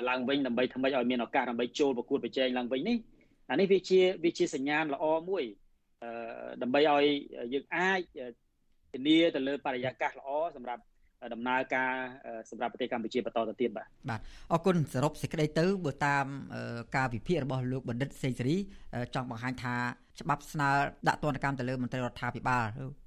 ឡើងវិញដើម្បីធ្វើម៉េចឲ្យមានឱកាសដើម្បីចូលប្រកួតប្រជែងឡើងវិញនេះអានេះវាជាវាជាសញ្ញាណល្អមួយដើម្បីឲ្យយើងអាចធានាទៅលើបរិយាកាសល្អសម្រាប់ ដំណើរការសម្រាប់ប្រទេសកម្ពុជាបន្តទៅទៀតបាទបាទអរគុណសរុបសេចក្តីទៅបើតាមការវិភាគរបស់លោកបណ្ឌិតសេងសេរីចង់បង្ហាញថាច្បាប់ស្នើដាក់ទណ្ឌកម្មទៅលើមន្ត្រីរដ្ឋាភិបាល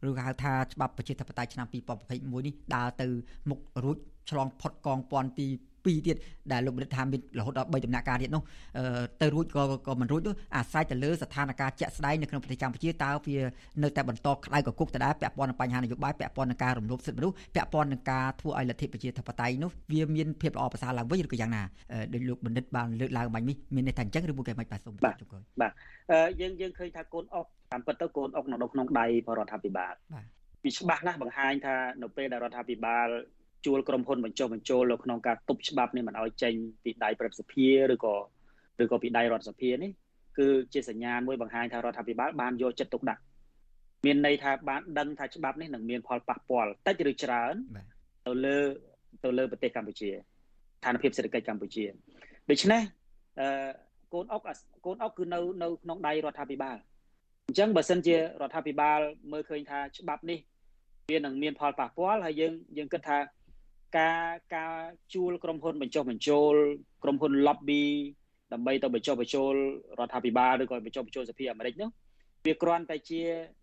ឬហៅថាច្បាប់ប្រជាធិបតេយ្យឆ្នាំ2021នេះដើរទៅមុខរួចឆ្លងផុតកងពន្ធទី 2ទៀតដែលលោកបណ្ឌិតថាមានរហូតដល់3ដំណាក់កាលទៀតនោះទៅរួចក៏ក៏មិនរួចនោះអាស្រ័យទៅលើស្ថានភាពជាក់ស្ដែងនៅក្នុងប្រទេសកម្ពុជាតើវានៅតែបន្តក្តៅកគុកដដែលពាក់ព័ន្ធនឹងបញ្ហានយោបាយពាក់ព័ន្ធនឹងការរំលោភសិទ្ធិមនុស្សពាក់ព័ន្ធនឹងការធ្វើឲ្យលទ្ធិប្រជាធិបតេយ្យនោះវាមានភាពល្អប្រសើរឡើងវិញឬក៏យ៉ាងណាដោយលោកបណ្ឌិតបានលើកឡើងបាញ់នេះមានន័យថាអញ្ចឹងឬមួយក៏មិនបាទសូមជម្រាបបាទយើងយើងឃើញថាកូនអុកតាមពិតទៅកូនអុកនៅក្នុងដៃរដ្ឋាភិបាលបាទវាច្បាស់ណាស់បង្ហាញថានៅពេលដែលរដ្ឋាភិបាល ជួលក្រុមហ៊ុនបញ្ចុះបញ្ចូលនៅក្នុងការទប់ច្បាប់នេះមិនឲ្យចេញពីដៃព្រឹទ្ធសភាឬក៏ឬក៏ពីដៃរដ្ឋសភានេះគឺជាសញ្ញាណមួយបង្ហាញថារដ្ឋាភិបាលបានយកចិត្តទុកដាក់មានន័យថាបានដឹងថាច្បាប់នេះនឹងមានផលប៉ះពាល់តិចឬច្រើនទៅលើទៅលើប្រទេសកម្ពុជាស្ថានភាពសេដ្ឋកិច្ចកម្ពុជាដូច្នេះអឺកូនអុកកូនអុកគឺនៅនៅក្នុងដៃរដ្ឋាភិបាលអញ្ចឹងបើសិនជារដ្ឋាភិបាលមើលឃើញថាច្បាប់នេះវានឹងមានផលប៉ះពាល់ហើយយើងយើងគិតថា ការការជួលក្រុមហ៊ុនបញ្ចុះបញ្ចូលក្រុមហ៊ុន lobby ដើម្បីទៅបញ្ចុះបញ្ចូលរដ្ឋាភិបាលឬក៏បញ្ចុះបញ្ចូលសភាអាមេរិកនោះវាគ្រាន់តែជា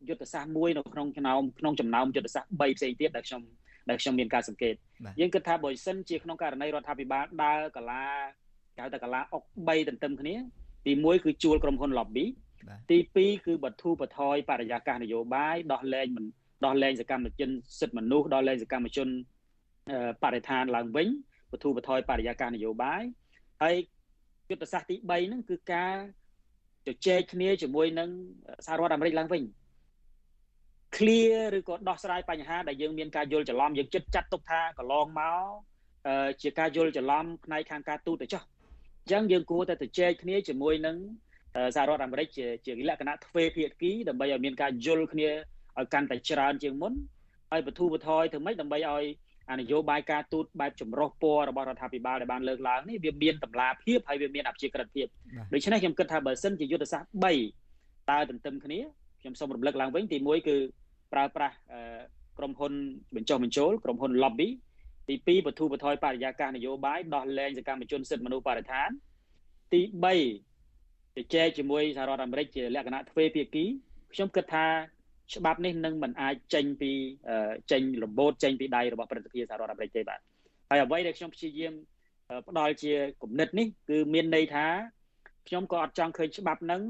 យុទ្ធសាស្ត្រមួយនៅក្នុងចំណោមក្នុងចំណោមយុទ្ធសាស្ត្រ3ផ្សេងទៀតដែលខ្ញុំដែលខ្ញុំមានការសង្កេតយើងគិតថាបើសិនជាក្នុងករណីរដ្ឋាភិបាលដើរកាឡាគេហៅថាកាឡាអុក3ទន្ទឹមគ្នាទី1គឺជួលក្រុមហ៊ុន lobby ទី2គឺបទូបថយបរិយាកាសនយោបាយដោះលែងដោះលែងសកម្មជនសិទ្ធិមនុស្សដោះលែងសកម្មជន បរិស្ថានឡើងវិញបទូបថយបរិយាកាសនយោបាយហើយយុទ្ធសាស្ត្រទី3ហ្នឹងគឺការជជែកគ្នាជាមួយនឹងសហរដ្ឋអាមេរិកឡើងវិញ clear ឬក៏ដោះស្រាយបញ្ហាដែលយើងមានការយល់ច្រឡំយើងចិត្តចាត់ទុកថាកន្លងមកជាការយល់ច្រឡំផ្នែកខាងការទូតទៅចុះអញ្ចឹងយើងគួរតែទៅជែកគ្នាជាមួយនឹងសហរដ្ឋអាមេរិកជាជាលក្ខណៈទ្វេភាគីដើម្បីឲ្យមានការយល់គ្នាឲ្យកាន់តែច្រើនជាងមុនហើយបទូបថយធ្វើម៉េចដើម្បីឲ្យអា នយោបាយការទូតបែបចម្រុះពណ៌របស់រដ្ឋាភិបាលដែលបានលើកឡើងនេះវាមានតម្លាភាពហើយវាមានអព្យាក្រឹតភាពដូច្នេះខ្ញុំគិតថាបើសិនជាយុទ្ធសាស្ត្រ3តើទន្ទឹមគ្នាខ្ញុំសូមរំលឹកឡើងវិញទី1គឺប្រើប្រាស់ក្រុមហ៊ុនបញ្ចុះបញ្ចូលក្រុមហ៊ុន lobby ទី2បទូបថយបរិយាកាសនយោបាយដោះលែងសកម្មជនសិទ្ធិមនុស្សបរិស្ថានទី3ទៅចែកជាមួយសហរដ្ឋអាមេរិកជាលក្ខណៈទ្វេភាគីខ្ញុំគិតថា ច្បាប់នេះនឹងមិនអាចចេញពីចេញលំបូតចេញពីដៃរបស់ប្រតិភិសហរដ្ឋអាមេរិកទេបាទហើយអ្វីដែលខ្ញុំព្យាយាមផ្ដល់ជាគំនិតនេះគឺមានន័យថាខ្ញុំក៏អត់ចង់ឃើញច្បាប់ហ្នឹង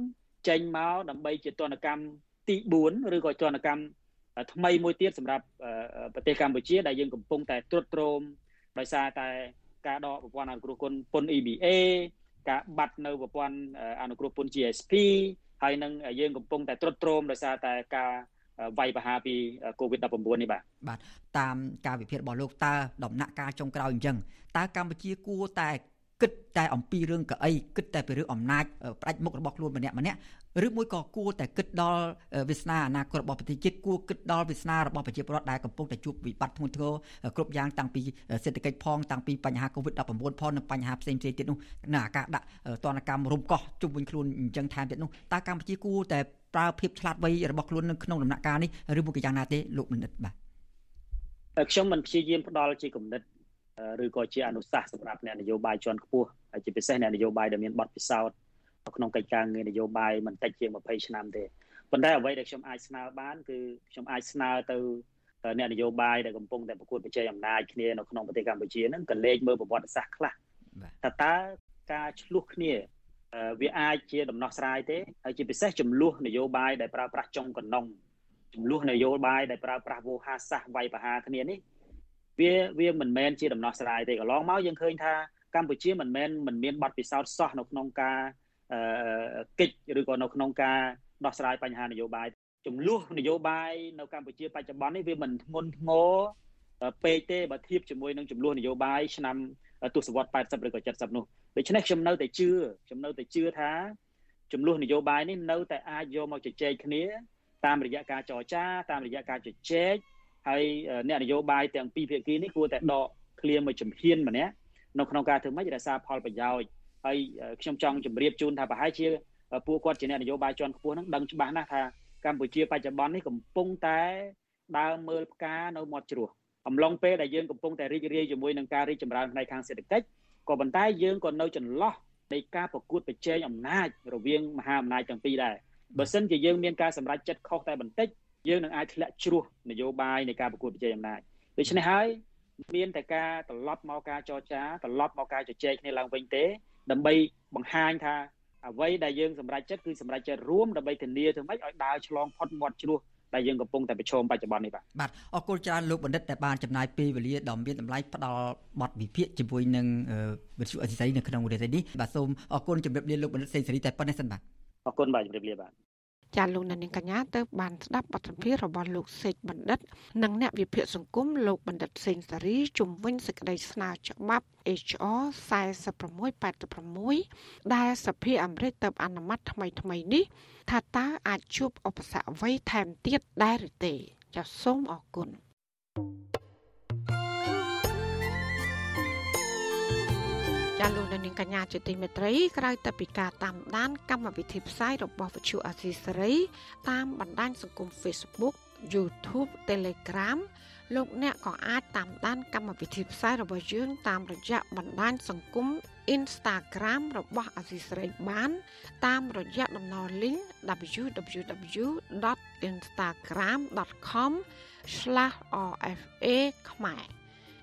ចេញមកដើម្បីជាទណ្ឌកម្មទី4ឬក៏ទណ្ឌកម្មថ្មីមួយទៀតសម្រាប់ប្រទេសកម្ពុជាដែលយើងកំពុងតែត្រួតត្រោមដោយសារតែការដកប្រព័ន្ធអនុគ្រោះពន្ធពន្ធ EBA ការបាត់នៅប្រព័ន្ធអនុគ្រោះពន្ធ GSP ហើយនឹងយើងកំពុងតែត្រុតត្រោមដោយសារតែការវាយប្រហារពី COVID-19 នេះបាទបាទតាមការវិភាគរបស់លោកតើដំណាក់កាលចុងក្រោយអញ្ចឹងតើកម្ពុជាគួរតែគិតតែអំពីរឿងកៅអីគិតតែពីរឿងអំណាចផ្ដាច់មុខរបស់ខ្លួនម្នាក់ម្នាក់ ឬមួយក៏គួរតែគិតដល់វាសនាអនាគតរបស់ប្រទេសជាតិគួរគិតដល់វាសនារបស់ប្រជាពលរដ្ឋដែលកំពុងតែជួបវិបត្តិធ្ងន់ធ្ងរគ្រប់យ៉ាងតាំងពីសេដ្ឋកិច្ចផងតាំងពីបញ្ហា COVID-19 ផងនិងបញ្ហាផ្សេងៗទៀតនោះនៅអាការដាក់ទណ្ឌកម្មរំកោះជុំវិញខ្លួនអញ្ចឹងថែមទៀតនោះតើកម្ពុជាគួរតែប្រើភាពឆ្លាតវៃរបស់ខ្លួននៅក្នុងដំណាក់កាលនេះឬមួយក៏យ៉ាងណាទេលោកមនិតបាទខ្ញុំមិនព្យាយាមផ្ដល់ជាគំនិតឬក៏ជាអនុសាសន៍សម្រាប់អ្នកនយោបាយជាន់ខ្ពស់ហើយជាពិសេសអ្នកនយោបាយដែលមានបទពិសោធន៍ ក្នុងកិច្ចការងារនយោបាយមិនតិចជាង20ឆ្នាំទេប៉ុន្តែអ្វីដែលខ្ញុំអាចស្នើបានគឺខ្ញុំអាចស្នើទៅអ្នកនយោបាយដែលកំពុងតែប្រកួតប្រជែងអំណាចគ្នានៅក្នុងប្រទេសកម្ពុជាហ្នឹងក៏លេខមើលប្រវត្តិសាស្ត្រខ្លះថាតើការឆ្លោះគ្នាវាអាចជាដំណោះស្រាយទេហើយជាពិសេសចំនួននយោបាយដែលប្រើប្រាស់ចុងកណ្ដុងចំនួននយោបាយដែលប្រើប្រាស់វោហារសាស្ត្រវាយប្រហារគ្នានេះវាវាមិនមែនជាដំណោះស្រាយទេកន្លងមកយើងឃើញថាកម្ពុជាមិនមែនមិនមានបទពិសោធន៍សោះនៅក្នុងការ កិច្ចឬក៏នៅក្នុងការដោះស្រាយបញ្ហានយោបាយចំនួននយោបាយនៅកម្ពុជាបច្ចុប្បន្ននេះវាមិនធ្ងន់ធ្ងរពេកទេបើធៀបជាមួយនឹងចំនួននយោបាយឆ្នាំទសវត្សរ៍80ឬក៏70នោះដូច្នេះខ្ញុំនៅតែជឿខ្ញុំនៅតែជឿថាចំនួននយោបាយនេះនៅតែអាចយកមកជជែកគ្នា តាមរយៈការចរចាតាមរយៈការជជែកហើយអ្នកនយោបាយទាំងពីរភាគីនេះគួរតែដកឃ្លាមួយជំហានម្នាក់នៅក្នុងការធ្វើម៉េចរក្សាផលប្រយោជន៍ ហើយខ្ញុំចង់ជម្រាបជូនថាប្រហែលជាពួកគាត់ជាអ្នកនយោបាយជាន់ខ្ពស់ហ្នឹងដឹងច្បាស់ណាស់ថាកម្ពុជាបច្ចុប្បន្ននេះកំពុងតែដើរមើលផ្កានៅមាត់ជ្រោះអំឡុងពេលដែលយើងកំពុងតែរីករាយជាមួយនឹងការរីកចម្រើនផ្នែកខាងសេដ្ឋកិច្ចក៏ប៉ុន្តែយើងក៏នៅចន្លោះនៃការប្រកួតប្រជែងអំណាចរវាងមហាអំណាចទាំងពីរដែរបើសិនជាយើងមានការសម្រេចចិត្តខុសតែបន្តិចយើងនឹងអាចធ្លាក់ជ្រោះនយោបាយនៃការប្រកួតប្រជែងអំណាចដូច្នេះហើយមានតែការត្រឡប់មកការចរចាត្រឡប់មកការជជែកគ្នាឡើងវិញទេ ដើម្បីបង្ហាញថាអ្វីដែលយើងសម្រេចចិត្តគឺសម្រេចចិត្តរួមដើម្បីធានាធ្វើម៉េចឲ្យដើរឆ្លងផុតមាត់ជ្រោះដែលយើងកំពុងតែប្រឈមបច្ចុប្បន្ននេះបាទបាទអរគុណច្រើនលោកបណ្ឌិតដែលបានចំណាយពេលវេលាដ៏មានតម្លៃផ្ដល់បទវិភាគជាមួយនឹងវិទ្យុអសីសេរីនៅក្នុងវិទ្យុនេះបាទសូមអរគុណជម្រាបលាលោកបណ្ឌិតសេងសេរីតែប៉ុណ្ណេះសិនបាទអរគុណបាទជម្រាបលាបាទ ចាលោកនាងកញ្ញាទៅបានស្ដាប់បទសម្ភាសន៍របស់លោកសេកបណ្ឌិត និងអ្នកវិភាគសង្គមលោកបណ្ឌិតសេងសារីជំវិញសេចក្តីស្នើច្បាប់ HR 4686ដែលសភាអាមេរិកទៅអនុម័តថ្មីថ្មីនេះ ថាតើអាចជួបឧបសគ្គអ្វីថែមទៀតដែរឬទេចាសសូមអរគុណ thank you ចាលោកនាងកញ្ញាជាទីមេត្រីក្រៅតែពីការតាមដាន កម្មវិធីផ្សាយរបស់វិទ្យុអាស៊ីសេរី តាមបណ្ដាញសង្គម Facebook YouTube Telegram លោកអ្នកក៏អាចតាមដាន កម្មវិធីផ្សាយរបស់យើង តាមរយៈបណ្ដាញសង្គម Instagram របស់អាស៊ីសេរីបាន តាមរយៈតំណ link www.instagram.com/rfa ខ្មែរ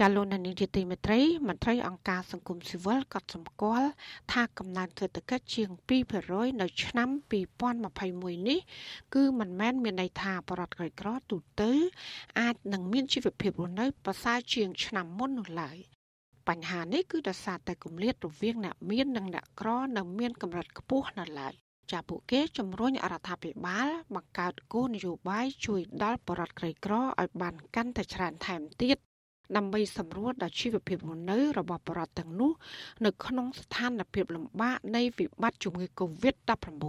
ចាលោកនានីជាទីមេត្រីមន្ត្រីអង្គការសង្គមស៊ីវិលក៏សម្គាល់ថាកំណើនសេដ្ឋកិច្ចជាង2%នៅឆ្នាំ2021នេះ គឺមិនមែនមានន័យថាបរិវត្តក្រីក្រទូទៅអាចនឹងមានជីវភាពរស់នៅប្រសើរជាងឆ្នាំមុននោះឡើយបញ្ហានេះគឺដោយសារតែគម្លាតរវាងអ្នកមាននិងអ្នកក្រនៅមានកម្រិតខ្ពស់នៅឡើយចាពួកគេជំរុញរដ្ឋាភិបាលបង្កើតគោលនយោបាយជួយដល់បរិវត្តក្រីក្រឲ្យបានកាន់តែច្រើនថែមទៀត ដើម្បីសម្រួលដល់ជីវភាពរស់នៅរបស់ប្រជាទាំងនោះ នៅក្នុងស្ថានភាពលំបាកនៃវិបត្តិជំងឺ Covid-19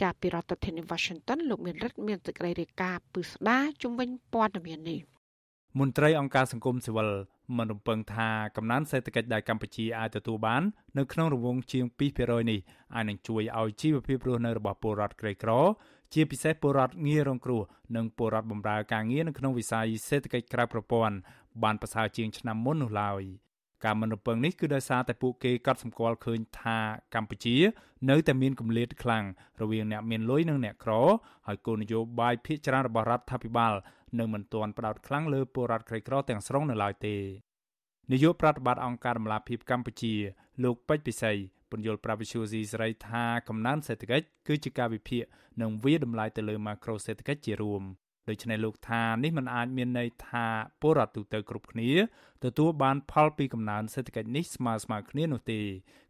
ចាប់ពីរដ្ឋធានី Washington លោកមានរិទ្ធមានសេចក្តីរាយការណ៍ពឹស្ដាជំវិញព័ត៌មាននេះមន្ត្រីអង្គការសង្គមស៊ីវិលមិនរំពឹងថាកំណើនសេដ្ឋកិច្ចដែលកម្ពុជាអាចទទួលបាននៅក្នុងរង្វង់ជាង2%នេះអាចនឹងជួយឲ្យជីវភាពរស់នៅរបស់ពលរដ្ឋក្រីក្រ ជាពិសេសពលរដ្ឋងាយរងគ្រោះនិងពលរដ្ឋបម្រើការងារនៅក្នុងវិស័យសេដ្ឋកិច្ចក្រៅប្រព័ន្ធបានប្រសើរជាងឆ្នាំមុននោះឡើយការមិនរំពឹងនេះគឺដោយសារតែពួកគេកត់សម្គាល់ឃើញថាកម្ពុជា នៅតែមានគម្លាតខ្លាំងរវាងអ្នកមានលុយនិងអ្នកក្រហើយគោលនយោបាយភាគច្រើនរបស់រដ្ឋាភិបាលនៅមិនទាន់ផ្ដោតខ្លាំងលើពលរដ្ឋក្រីក្រទាំងស្រុងនៅឡើយទេ នាយកប្រតិបត្តិអង្គការដំឡាភិបកម្ពុជា លោកពេជ្រពិសីពន្យល់ប្រាវិសុយស៊ីស្រីថាកំណើនសេដ្ឋកិច្ចគឺជាការវិភាគនិងវាតម្លៃទៅលើម៉ាក្រូសេដ្ឋកិច្ចជារួមដូច្នេះលោកថានេះมันអាចមានន័យថាពលរដ្ឋទូទៅគ្រប់គ្នាទទួលបានផលពីកំណើនសេដ្ឋកិច្ចនេះស្មើស្មើគ្នានោះទេ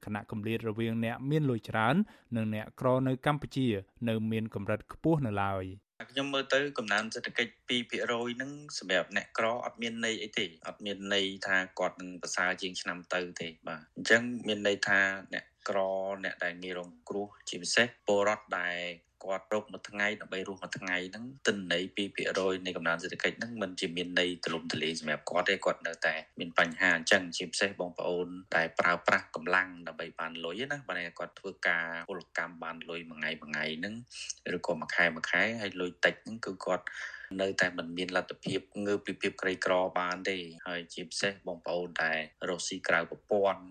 ខណៈគម្លាតរវាងអ្នកមានលុយច្រើន និងអ្នកក្រនៅកម្ពុជា នៅមានកម្រិតខ្ពស់នៅឡើយ ខ្ញុំមើលទៅកំណើនសេដ្ឋកិច្ច2%ហ្នឹងសម្រាប់អ្នកក្រអត់មានន័យអីទេអត់មានន័យថាគាត់នឹងប្រសើរជាងឆ្នាំទៅទេបាទអញ្ចឹងមានន័យថាអ្នកក្រអ្នកដែលងាយរងគ្រោះជាពិសេសពលរដ្ឋដែល គាត់រកមួយថ្ងៃដើម្បីរស់មួយថ្ងៃហ្នឹងទិន្នន័យ2%នៃកំណើនសេដ្ឋកិច្ចហ្នឹងមិនជាមានន័យទលំទលាយសម្រាប់គាត់ទេគាត់នៅតែមានបញ្ហាអញ្ចឹងជាពិសេសបងប្អូនដែលប្រើប្រាស់កម្លាំងដើម្បីបានលុយណាបើគាត់ធ្វើការពលកម្មបានលុយមួយថ្ងៃមួយថ្ងៃហ្នឹងឬក៏មួយខែមួយខែហើយលុយតិចហ្នឹងគឺគាត់នៅតែមិនមានលទ្ធភាពងើបពីភាពក្រីក្របានទេហើយជាពិសេសបងប្អូនដែលរស់ស៊ីក្រៅប្រព័ន្ធ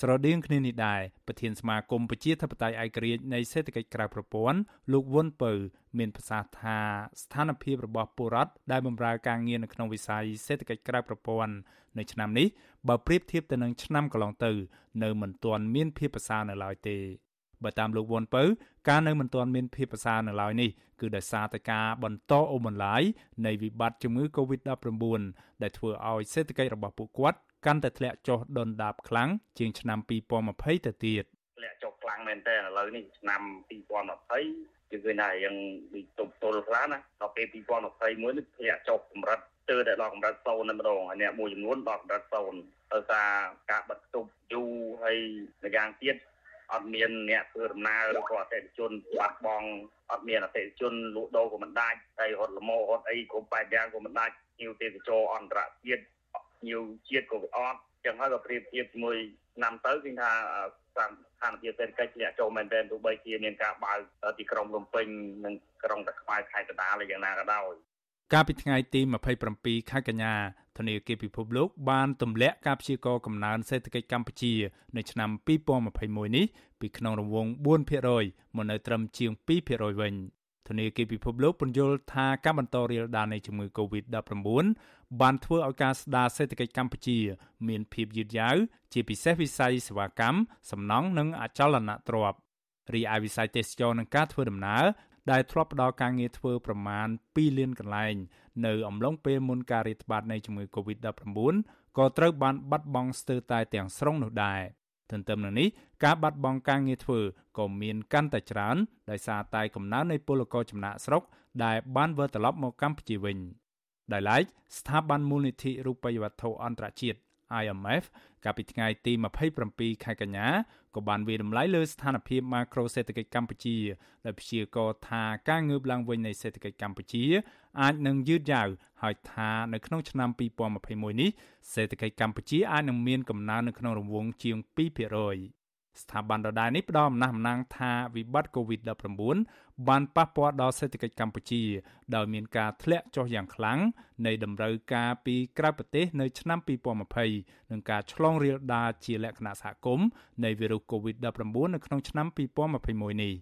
ស្រដៀងគ្នានេះដែរប្រធានសមាគមប្រជាធិបតេយ្យឯករាជ្យនៃសេដ្ឋកិច្ចក្រៅប្រព័ន្ធលោកវុនពៅមានប្រសាសន៍ថាស្ថានភាពរបស់ពលរដ្ឋដែលបម្រើការងារនៅក្នុងវិស័យសេដ្ឋកិច្ចក្រៅប្រព័ន្ធនៅឆ្នាំនេះបើប្រៀបធៀបទៅនឹងឆ្នាំកន្លងទៅ នៅមិនទាន់មានភាពប្រសើរនៅឡើយទេបើតាមលោកវុនពៅការនៅមិនទាន់មានភាពប្រសើរនៅឡើយនេះគឺដោយសារតែការបន្តអូសបន្លាយនៃវិបត្តិជំងឺ Covid-19 ដែលធ្វើឲ្យសេដ្ឋកិច្ចរបស់ពួកគាត់ កាន់តែធ្លាក់ចុះដុនដាបខ្លាំងជាងឆ្នាំ2020ទៅទៀតធ្លាក់ចុះខ្លាំងមែនតើឥឡូវនេះឆ្នាំ2020គឺឃើញថាយ៉ាងដូចទប់ទល់ខ្លះណាដល់ពេល2021នេះធ្លាក់ចុះកម្រិតទើតែដល់កម្រិត0តែម្ដងហើយអ្នកមួយចំនួនដល់កម្រិត0ដោយសារការបិទទប់យូរហើយម្យ៉ាងទៀតអត់មានអ្នកធ្វើដំណើរឬក៏អតិថិជនបាត់បង់អត់មានអតិថិជនលក់ដូរក៏មិនដាច់ហើយរត់លម៉ោរត់អីគ្រប់បែបយ៉ាងក៏មិនដាច់ញៀវទេសចរអន្តរជាតិ ញៀវជាតិក៏វាអត់ចឹងហើយក៏ប្រៀបធៀបជាមួយឆ្នាំទៅគឺថាស្ថានភាពសេដ្ឋកិច្ចអ្នកចូលមែនទែនទោះបីជាមានការបើកទីក្រុងភ្នំពេញនិងក្រុងតាខ្វាយខេត្តកណ្ដាលយ៉ាងណាក៏ដោយកាលពីថ្ងៃទី27ខែកញ្ញាធនាគារពិភពលោកបានទម្លាក់ការព្យាករណ៍កំណើនសេដ្ឋកិច្ចកម្ពុជា នៅឆ្នាំ2021នេះពីក្នុងរង្វង់4%មកនៅត្រឹមជាង2%វិញ ធធនាគារពិភពលោកពន្យល់ថាការបន្តរាលដាលនៃជំងឺ Covid-19 បានធ្វើឲ្យការស្ដារសេដ្ឋកិច្ចកម្ពុជា មានភាពយឺតយ៉ាវជាពិសេសវិស័យសេវាកម្មសំណង់និងអចលនទ្រព្យរីឯវិស័យទេសចរនិងការធ្វើដំណើរដែលធ្លាប់ផ្ដល់ការងារធ្វើប្រមាណ2លានកន្លែង នៅអំឡុងពេលមុនការរាតត្បាតនៃជំងឺ Covid-19 ក៏ត្រូវបានបាត់បង់ស្ទើរតែទាំងស្រុងនោះដែរ ទន្ទឹមនឹងនេះការបាត់បង់ការងារធ្វើក៏មានកាន់តែច្រើនដោយសារតែកំណើននៃពលករចំណាក់ស្រុកដែលបានវិលត្រឡប់មកកម្ពុជាវិញដោយឡែកស្ថាប័នមូលនិធិរូបិយវត្ថុអន្តរជាតិ IMF កាលពីថ្ងៃទី27ខែកញ្ញាក៏បានវាតម្លៃលើស្ថានភាពម៉ាក្រូសេដ្ឋកិច្ចកម្ពុជាដោយព្យាករណ៍ថាការងើបឡើងវិញនៃសេដ្ឋកិច្ចកម្ពុជា អាចនឹងយឺតយ៉ាវហើយថានៅក្នុងឆ្នាំ2021នេះសេដ្ឋកិច្ចកម្ពុជាអាចនឹងមានកំណើននៅក្នុងរង្វង់ជាង2% ស្ថាប័នដដែលនេះផ្ដល់អំណះអំណាងថាវិបត្តិ COVID-19 បានប៉ះពាល់ដល់សេដ្ឋកិច្ចកម្ពុជា ដោយមានការធ្លាក់ចុះយ៉ាងខ្លាំងនៃតម្រូវការពីក្រៅប្រទេសនៅឆ្នាំ2020និងការឆ្លងរាលដាលជាលក្ខណៈសហគមន៍នៃវីរុស COVID-19 នៅក្នុងឆ្នាំ2021នេះ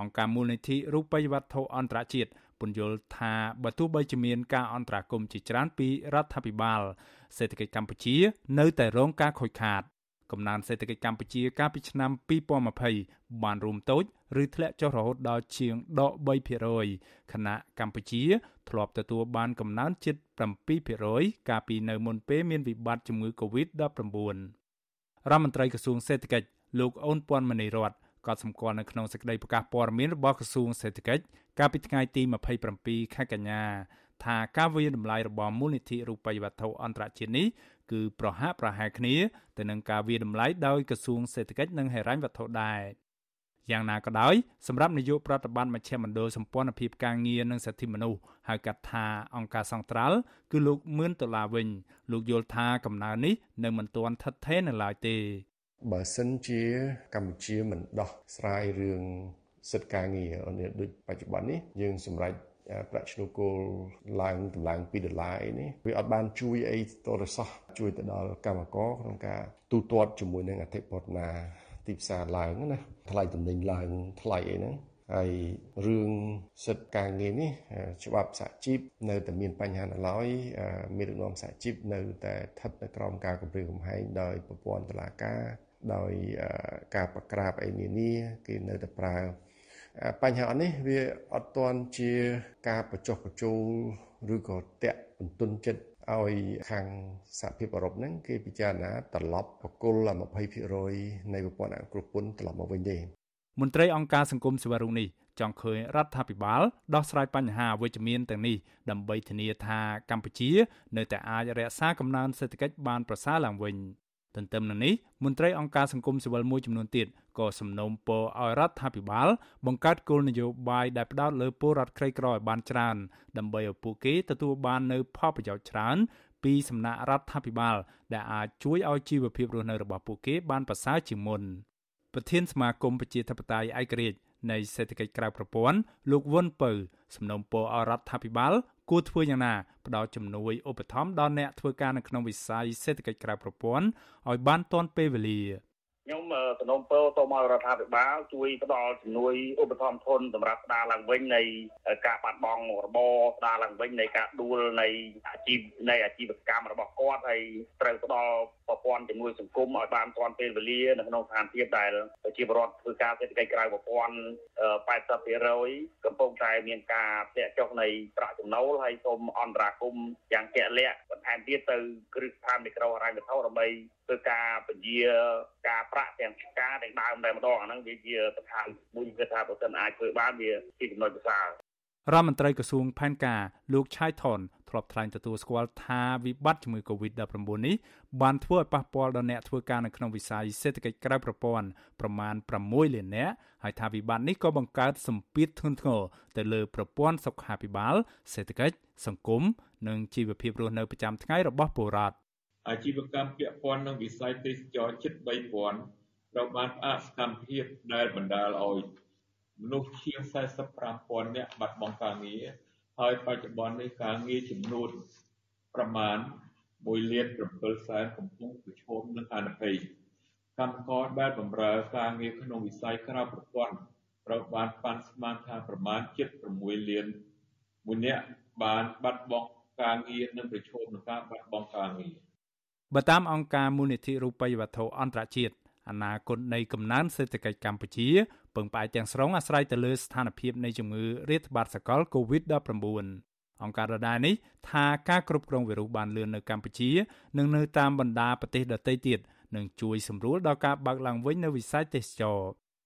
អង្គការមូលនិធិរូបិយវត្ថុអន្តរជាតិពន្យល់ថាបើទោះបីជាមានការអន្តរាគមន៍ជាច្រើនពីរដ្ឋាភិបាលសេដ្ឋកិច្ចកម្ពុជា នៅតែរងការខូចខាត កំណើនសេដ្ឋកិច្ចកម្ពុជាកាលពីឆ្នាំ2020បានរួមតូចឬធ្លាក់ចុះរហូតដល់ជាងដក3%ខណៈកម្ពុជាធ្លាប់ទទួលបានកំណើនជិត7%កាលពីនៅមុនពេលមានវិបត្តិជំងឺ Covid-19 រដ្ឋមន្ត្រីក្រសួងសេដ្ឋកិច្ចលោកអូនពាន់មនីរតក៏សម្គាល់នៅក្នុងសេចក្តីប្រកាសព័ត៌មានរបស់ក្រសួងសេដ្ឋកិច្ចកាលពីថ្ងៃទី27ខែកញ្ញាថាការវិយតម្លៃរបស់មូលនិធិរូបិយវត្ថុអន្តរជាតិនេះ គឺប្រហាក់ប្រហែលគ្នាទៅនឹងការវាតម្លៃដោយក្រសួងសេដ្ឋកិច្ចនិងហិរញ្ញវត្ថុដែរយ៉ាងណាក៏ដោយសម្រាប់នាយកប្រតិបត្តិមជ្ឈមណ្ឌលសម្ព័ន្ធភាពការងារនិងសិទ្ធិមនុស្សហៅកាត់ថាអង្គការសង្ត្រាល់គឺលោកមឿនដុល្លារវិញលោកយល់ថាកំណើននេះនៅមិនទាន់ថិតថេរនៅឡើយទេបើសិនជាកម្ពុជាមិនដោះស្រាយរឿងសិទ្ធិការងារដូចបច្ចុប្បន្ននេះយើងសម្រេច ប្រាក់ឈ្នួលគោលឡើងតម្លើង2ដុល្លារអីនេះវាអត់បានជួយអីតរសោះជួយទៅដល់កម្មករក្នុងការទូទាត់ជាមួយនឹងអធិបតេយ្យទីផ្សារឡើងណាថ្លៃទំនិញឡើងថ្លៃអីហ្នឹងហើយរឿងសិទ្ធិការងារនេះច្បាប់សហជីពនៅតែមានបញ្ហានៅឡើយមានរំលំសហជីពនៅតែស្ថិតនៅក្រោមការគម្រាមកំហែងដោយប្រព័ន្ធតុលាការដោយការប្រក្រាបអីនានាគេនៅតែប្រើ បញ្ហាអត់នេះវាអត់ទាន់ជាការបញ្ចុះបញ្ចូលឬក៏តាក់បន្ទន់ចិត្តឲ្យខាងសហភាពអឺរ៉ុបហ្នឹងគេពិចារណាត្រឡប់បកគល20%នៃប្រព័ន្ធអគ្គពន្ធត្រឡប់មកវិញទេមន្ត្រីអង្គការសង្គមស៊ីវិលរុងនេះចង់ឃើញរដ្ឋាភិបាលដោះស្រាយបញ្ហាវិជ្ជមានទាំងនេះដើម្បីធានាថាកម្ពុជា នៅតែអាចរក្សាកំណើនសេដ្ឋកិច្ចបានប្រសើរឡើងវិញទន្ទឹមនឹងនេះមន្ត្រីអង្គការសង្គមស៊ីវិលមួយចំនួនទៀត ក៏សំណូមពរឲ្យរដ្ឋាភិបាល បង្កើតគោលនយោបាយដែលផ្ដោតលើពលរដ្ឋក្រីក្រឲ្យបានច្រើន ដើម្បីឲ្យពួកគេទទួលបាននូវផលប្រយោជន៍ច្រើន ពីសំណាក់រដ្ឋាភិបាល ដែលអាចជួយឲ្យជីវភាពរស់នៅរបស់ពួកគេបានប្រសើរជាងមុនប្រធានសមាគមប្រជាធិបតេយ្យឯករាជ្យនៃសេដ្ឋកិច្ចក្រៅប្រព័ន្ធលោកវុនពៅសំណូមពរឲ្យរដ្ឋាភិបាលគួរធ្វើយ៉ាងណាផ្ដល់ជំនួយឧបត្ថម្ភដល់អ្នកធ្វើការនៅក្នុងវិស័យសេដ្ឋកិច្ចក្រៅប្រព័ន្ធឲ្យបានទាន់ពេលវេលា ខ្ញុំសំណូមពរទៅមករដ្ឋាភិបាលជួយផ្ដល់ជំនួយឧបត្ថម្ភធនសម្រាប់ស្ដារឡើងវិញនៃការបាត់បង់របរស្ដារឡើងវិញនៃការដួលនៃអាជីពនៃអាជីវកម្មរបស់គាត់ហើយត្រូវផ្ដល់ប្រព័ន្ធជំនួយសង្គមឲ្យបានទាន់ពេលវេលានៅក្នុងស្ថានភាពដែលប្រជាពលរដ្ឋធ្វើការសេដ្ឋកិច្ចក្រៅប្រព័ន្ធ80%កំពុងតែមានការធ្លាក់ចុះនៃប្រាក់ចំណូលហើយសូមអន្តរាគមន៍យ៉ាងជាក់លាក់បន្ថែមទៀតទៅគ្រឹះស្ថានមីក្រូហិរញ្ញវត្ថុដើម្បីធ្វើការពជាការប្រាក់ទាំងការទាំងដើមតែម្ដងអាហ្នឹងវាជាស្ថានមួយគឺថាបើសិនអាចធ្វើបានវាជាចំណុចប្រសើររដ្ឋមន្ត្រីក្រសួងផែនការលោកឆៃថនធ្លាប់ថ្លែងទទួលស្គាល់ថាវិបត្តិជំងឺ Covid-19 នេះបានធ្វើឲ្យប៉ះពាល់ដល់អ្នកធ្វើការនៅក្នុងវិស័យសេដ្ឋកិច្ចក្រៅប្រព័ន្ធប្រមាណ6លាននាក់ហើយថាវិបត្តិនេះក៏បង្កើតសម្ពាធធ្ងន់ធ្ងរទៅលើប្រព័ន្ធសុខាភិបាលសេដ្ឋកិច្ចសង្គមនិងជីវភាពរស់នៅប្រចាំថ្ងៃរបស់ពលរដ្ឋ អាជីវកម្មពាក់ព័ន្ធនឹងវិស័យទេសចរជិត3000ត្រូវបានផ្អាកសកម្មភាពដែលបណ្ដាលឲ្យមនុស្សជាង45,000នាក់បាត់បង់ការងារហើយបច្ចុប្បន្ននេះការងារចំនួនប្រមាណ1លាន7សែនកំពុងប្រឈមនឹងហានិភ័យកម្មករដែលបម្រើការងារក្នុងវិស័យក្រៅប្រព័ន្ធត្រូវបានប៉ាន់ស្មានថាប្រមាណ76លានមួយនាក់បានបាត់បង់ការងារនិងប្រឈមនឹងការបាត់បង់ការងារ បើតាមអង្គការមូលនិធិរូបិយវត្ថុអន្តរជាតិអនាគតនៃកំណើនសេដ្ឋកិច្ចកម្ពុជាពឹងផ្អែកទាំងស្រុងអាស្រ័យទៅលើស្ថានភាពនៃជំងឺរាតត្បាតសកល COVID-19 អង្គការដដែលនេះថាការគ្រប់គ្រងវីរុសបានលឿននៅកម្ពុជានិងនៅតាមបណ្ដាប្រទេសដទៃទៀតនឹងជួយសម្រួលដល់ការបើកឡើងវិញនៅវិស័យទេសចរ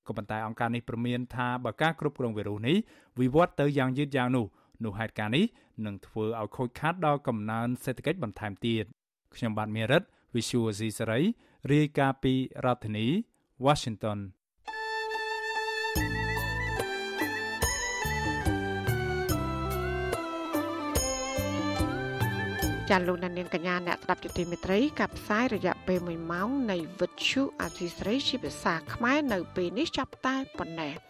ក៏ប៉ុន្តែអង្គការនេះព្រមានថាបើការគ្រប់គ្រងវីរុសនេះវិវត្តទៅយ៉ាងយឺតយ៉ាវនោះនោះហេតុការណ៍នេះនឹងធ្វើឲ្យខូចខាតដល់កំណើនសេដ្ឋកិច្ចបន្ថែមទៀត ខ្ញុំបាទមេរិត Visual C សេរីរាយការណ៍ពីរដ្ឋធានី Washington ចាលោកនាងកញ្ញាអ្នកស្ដាប់យុតិមេត្រីកັບផ្សាយរយៈពេល1ម៉ោងនៃវិទ្យុអាស៊ីសេរីជាភាសាខ្មែរនៅពេលនេះចាប់តែប៉ុណ្ណេះ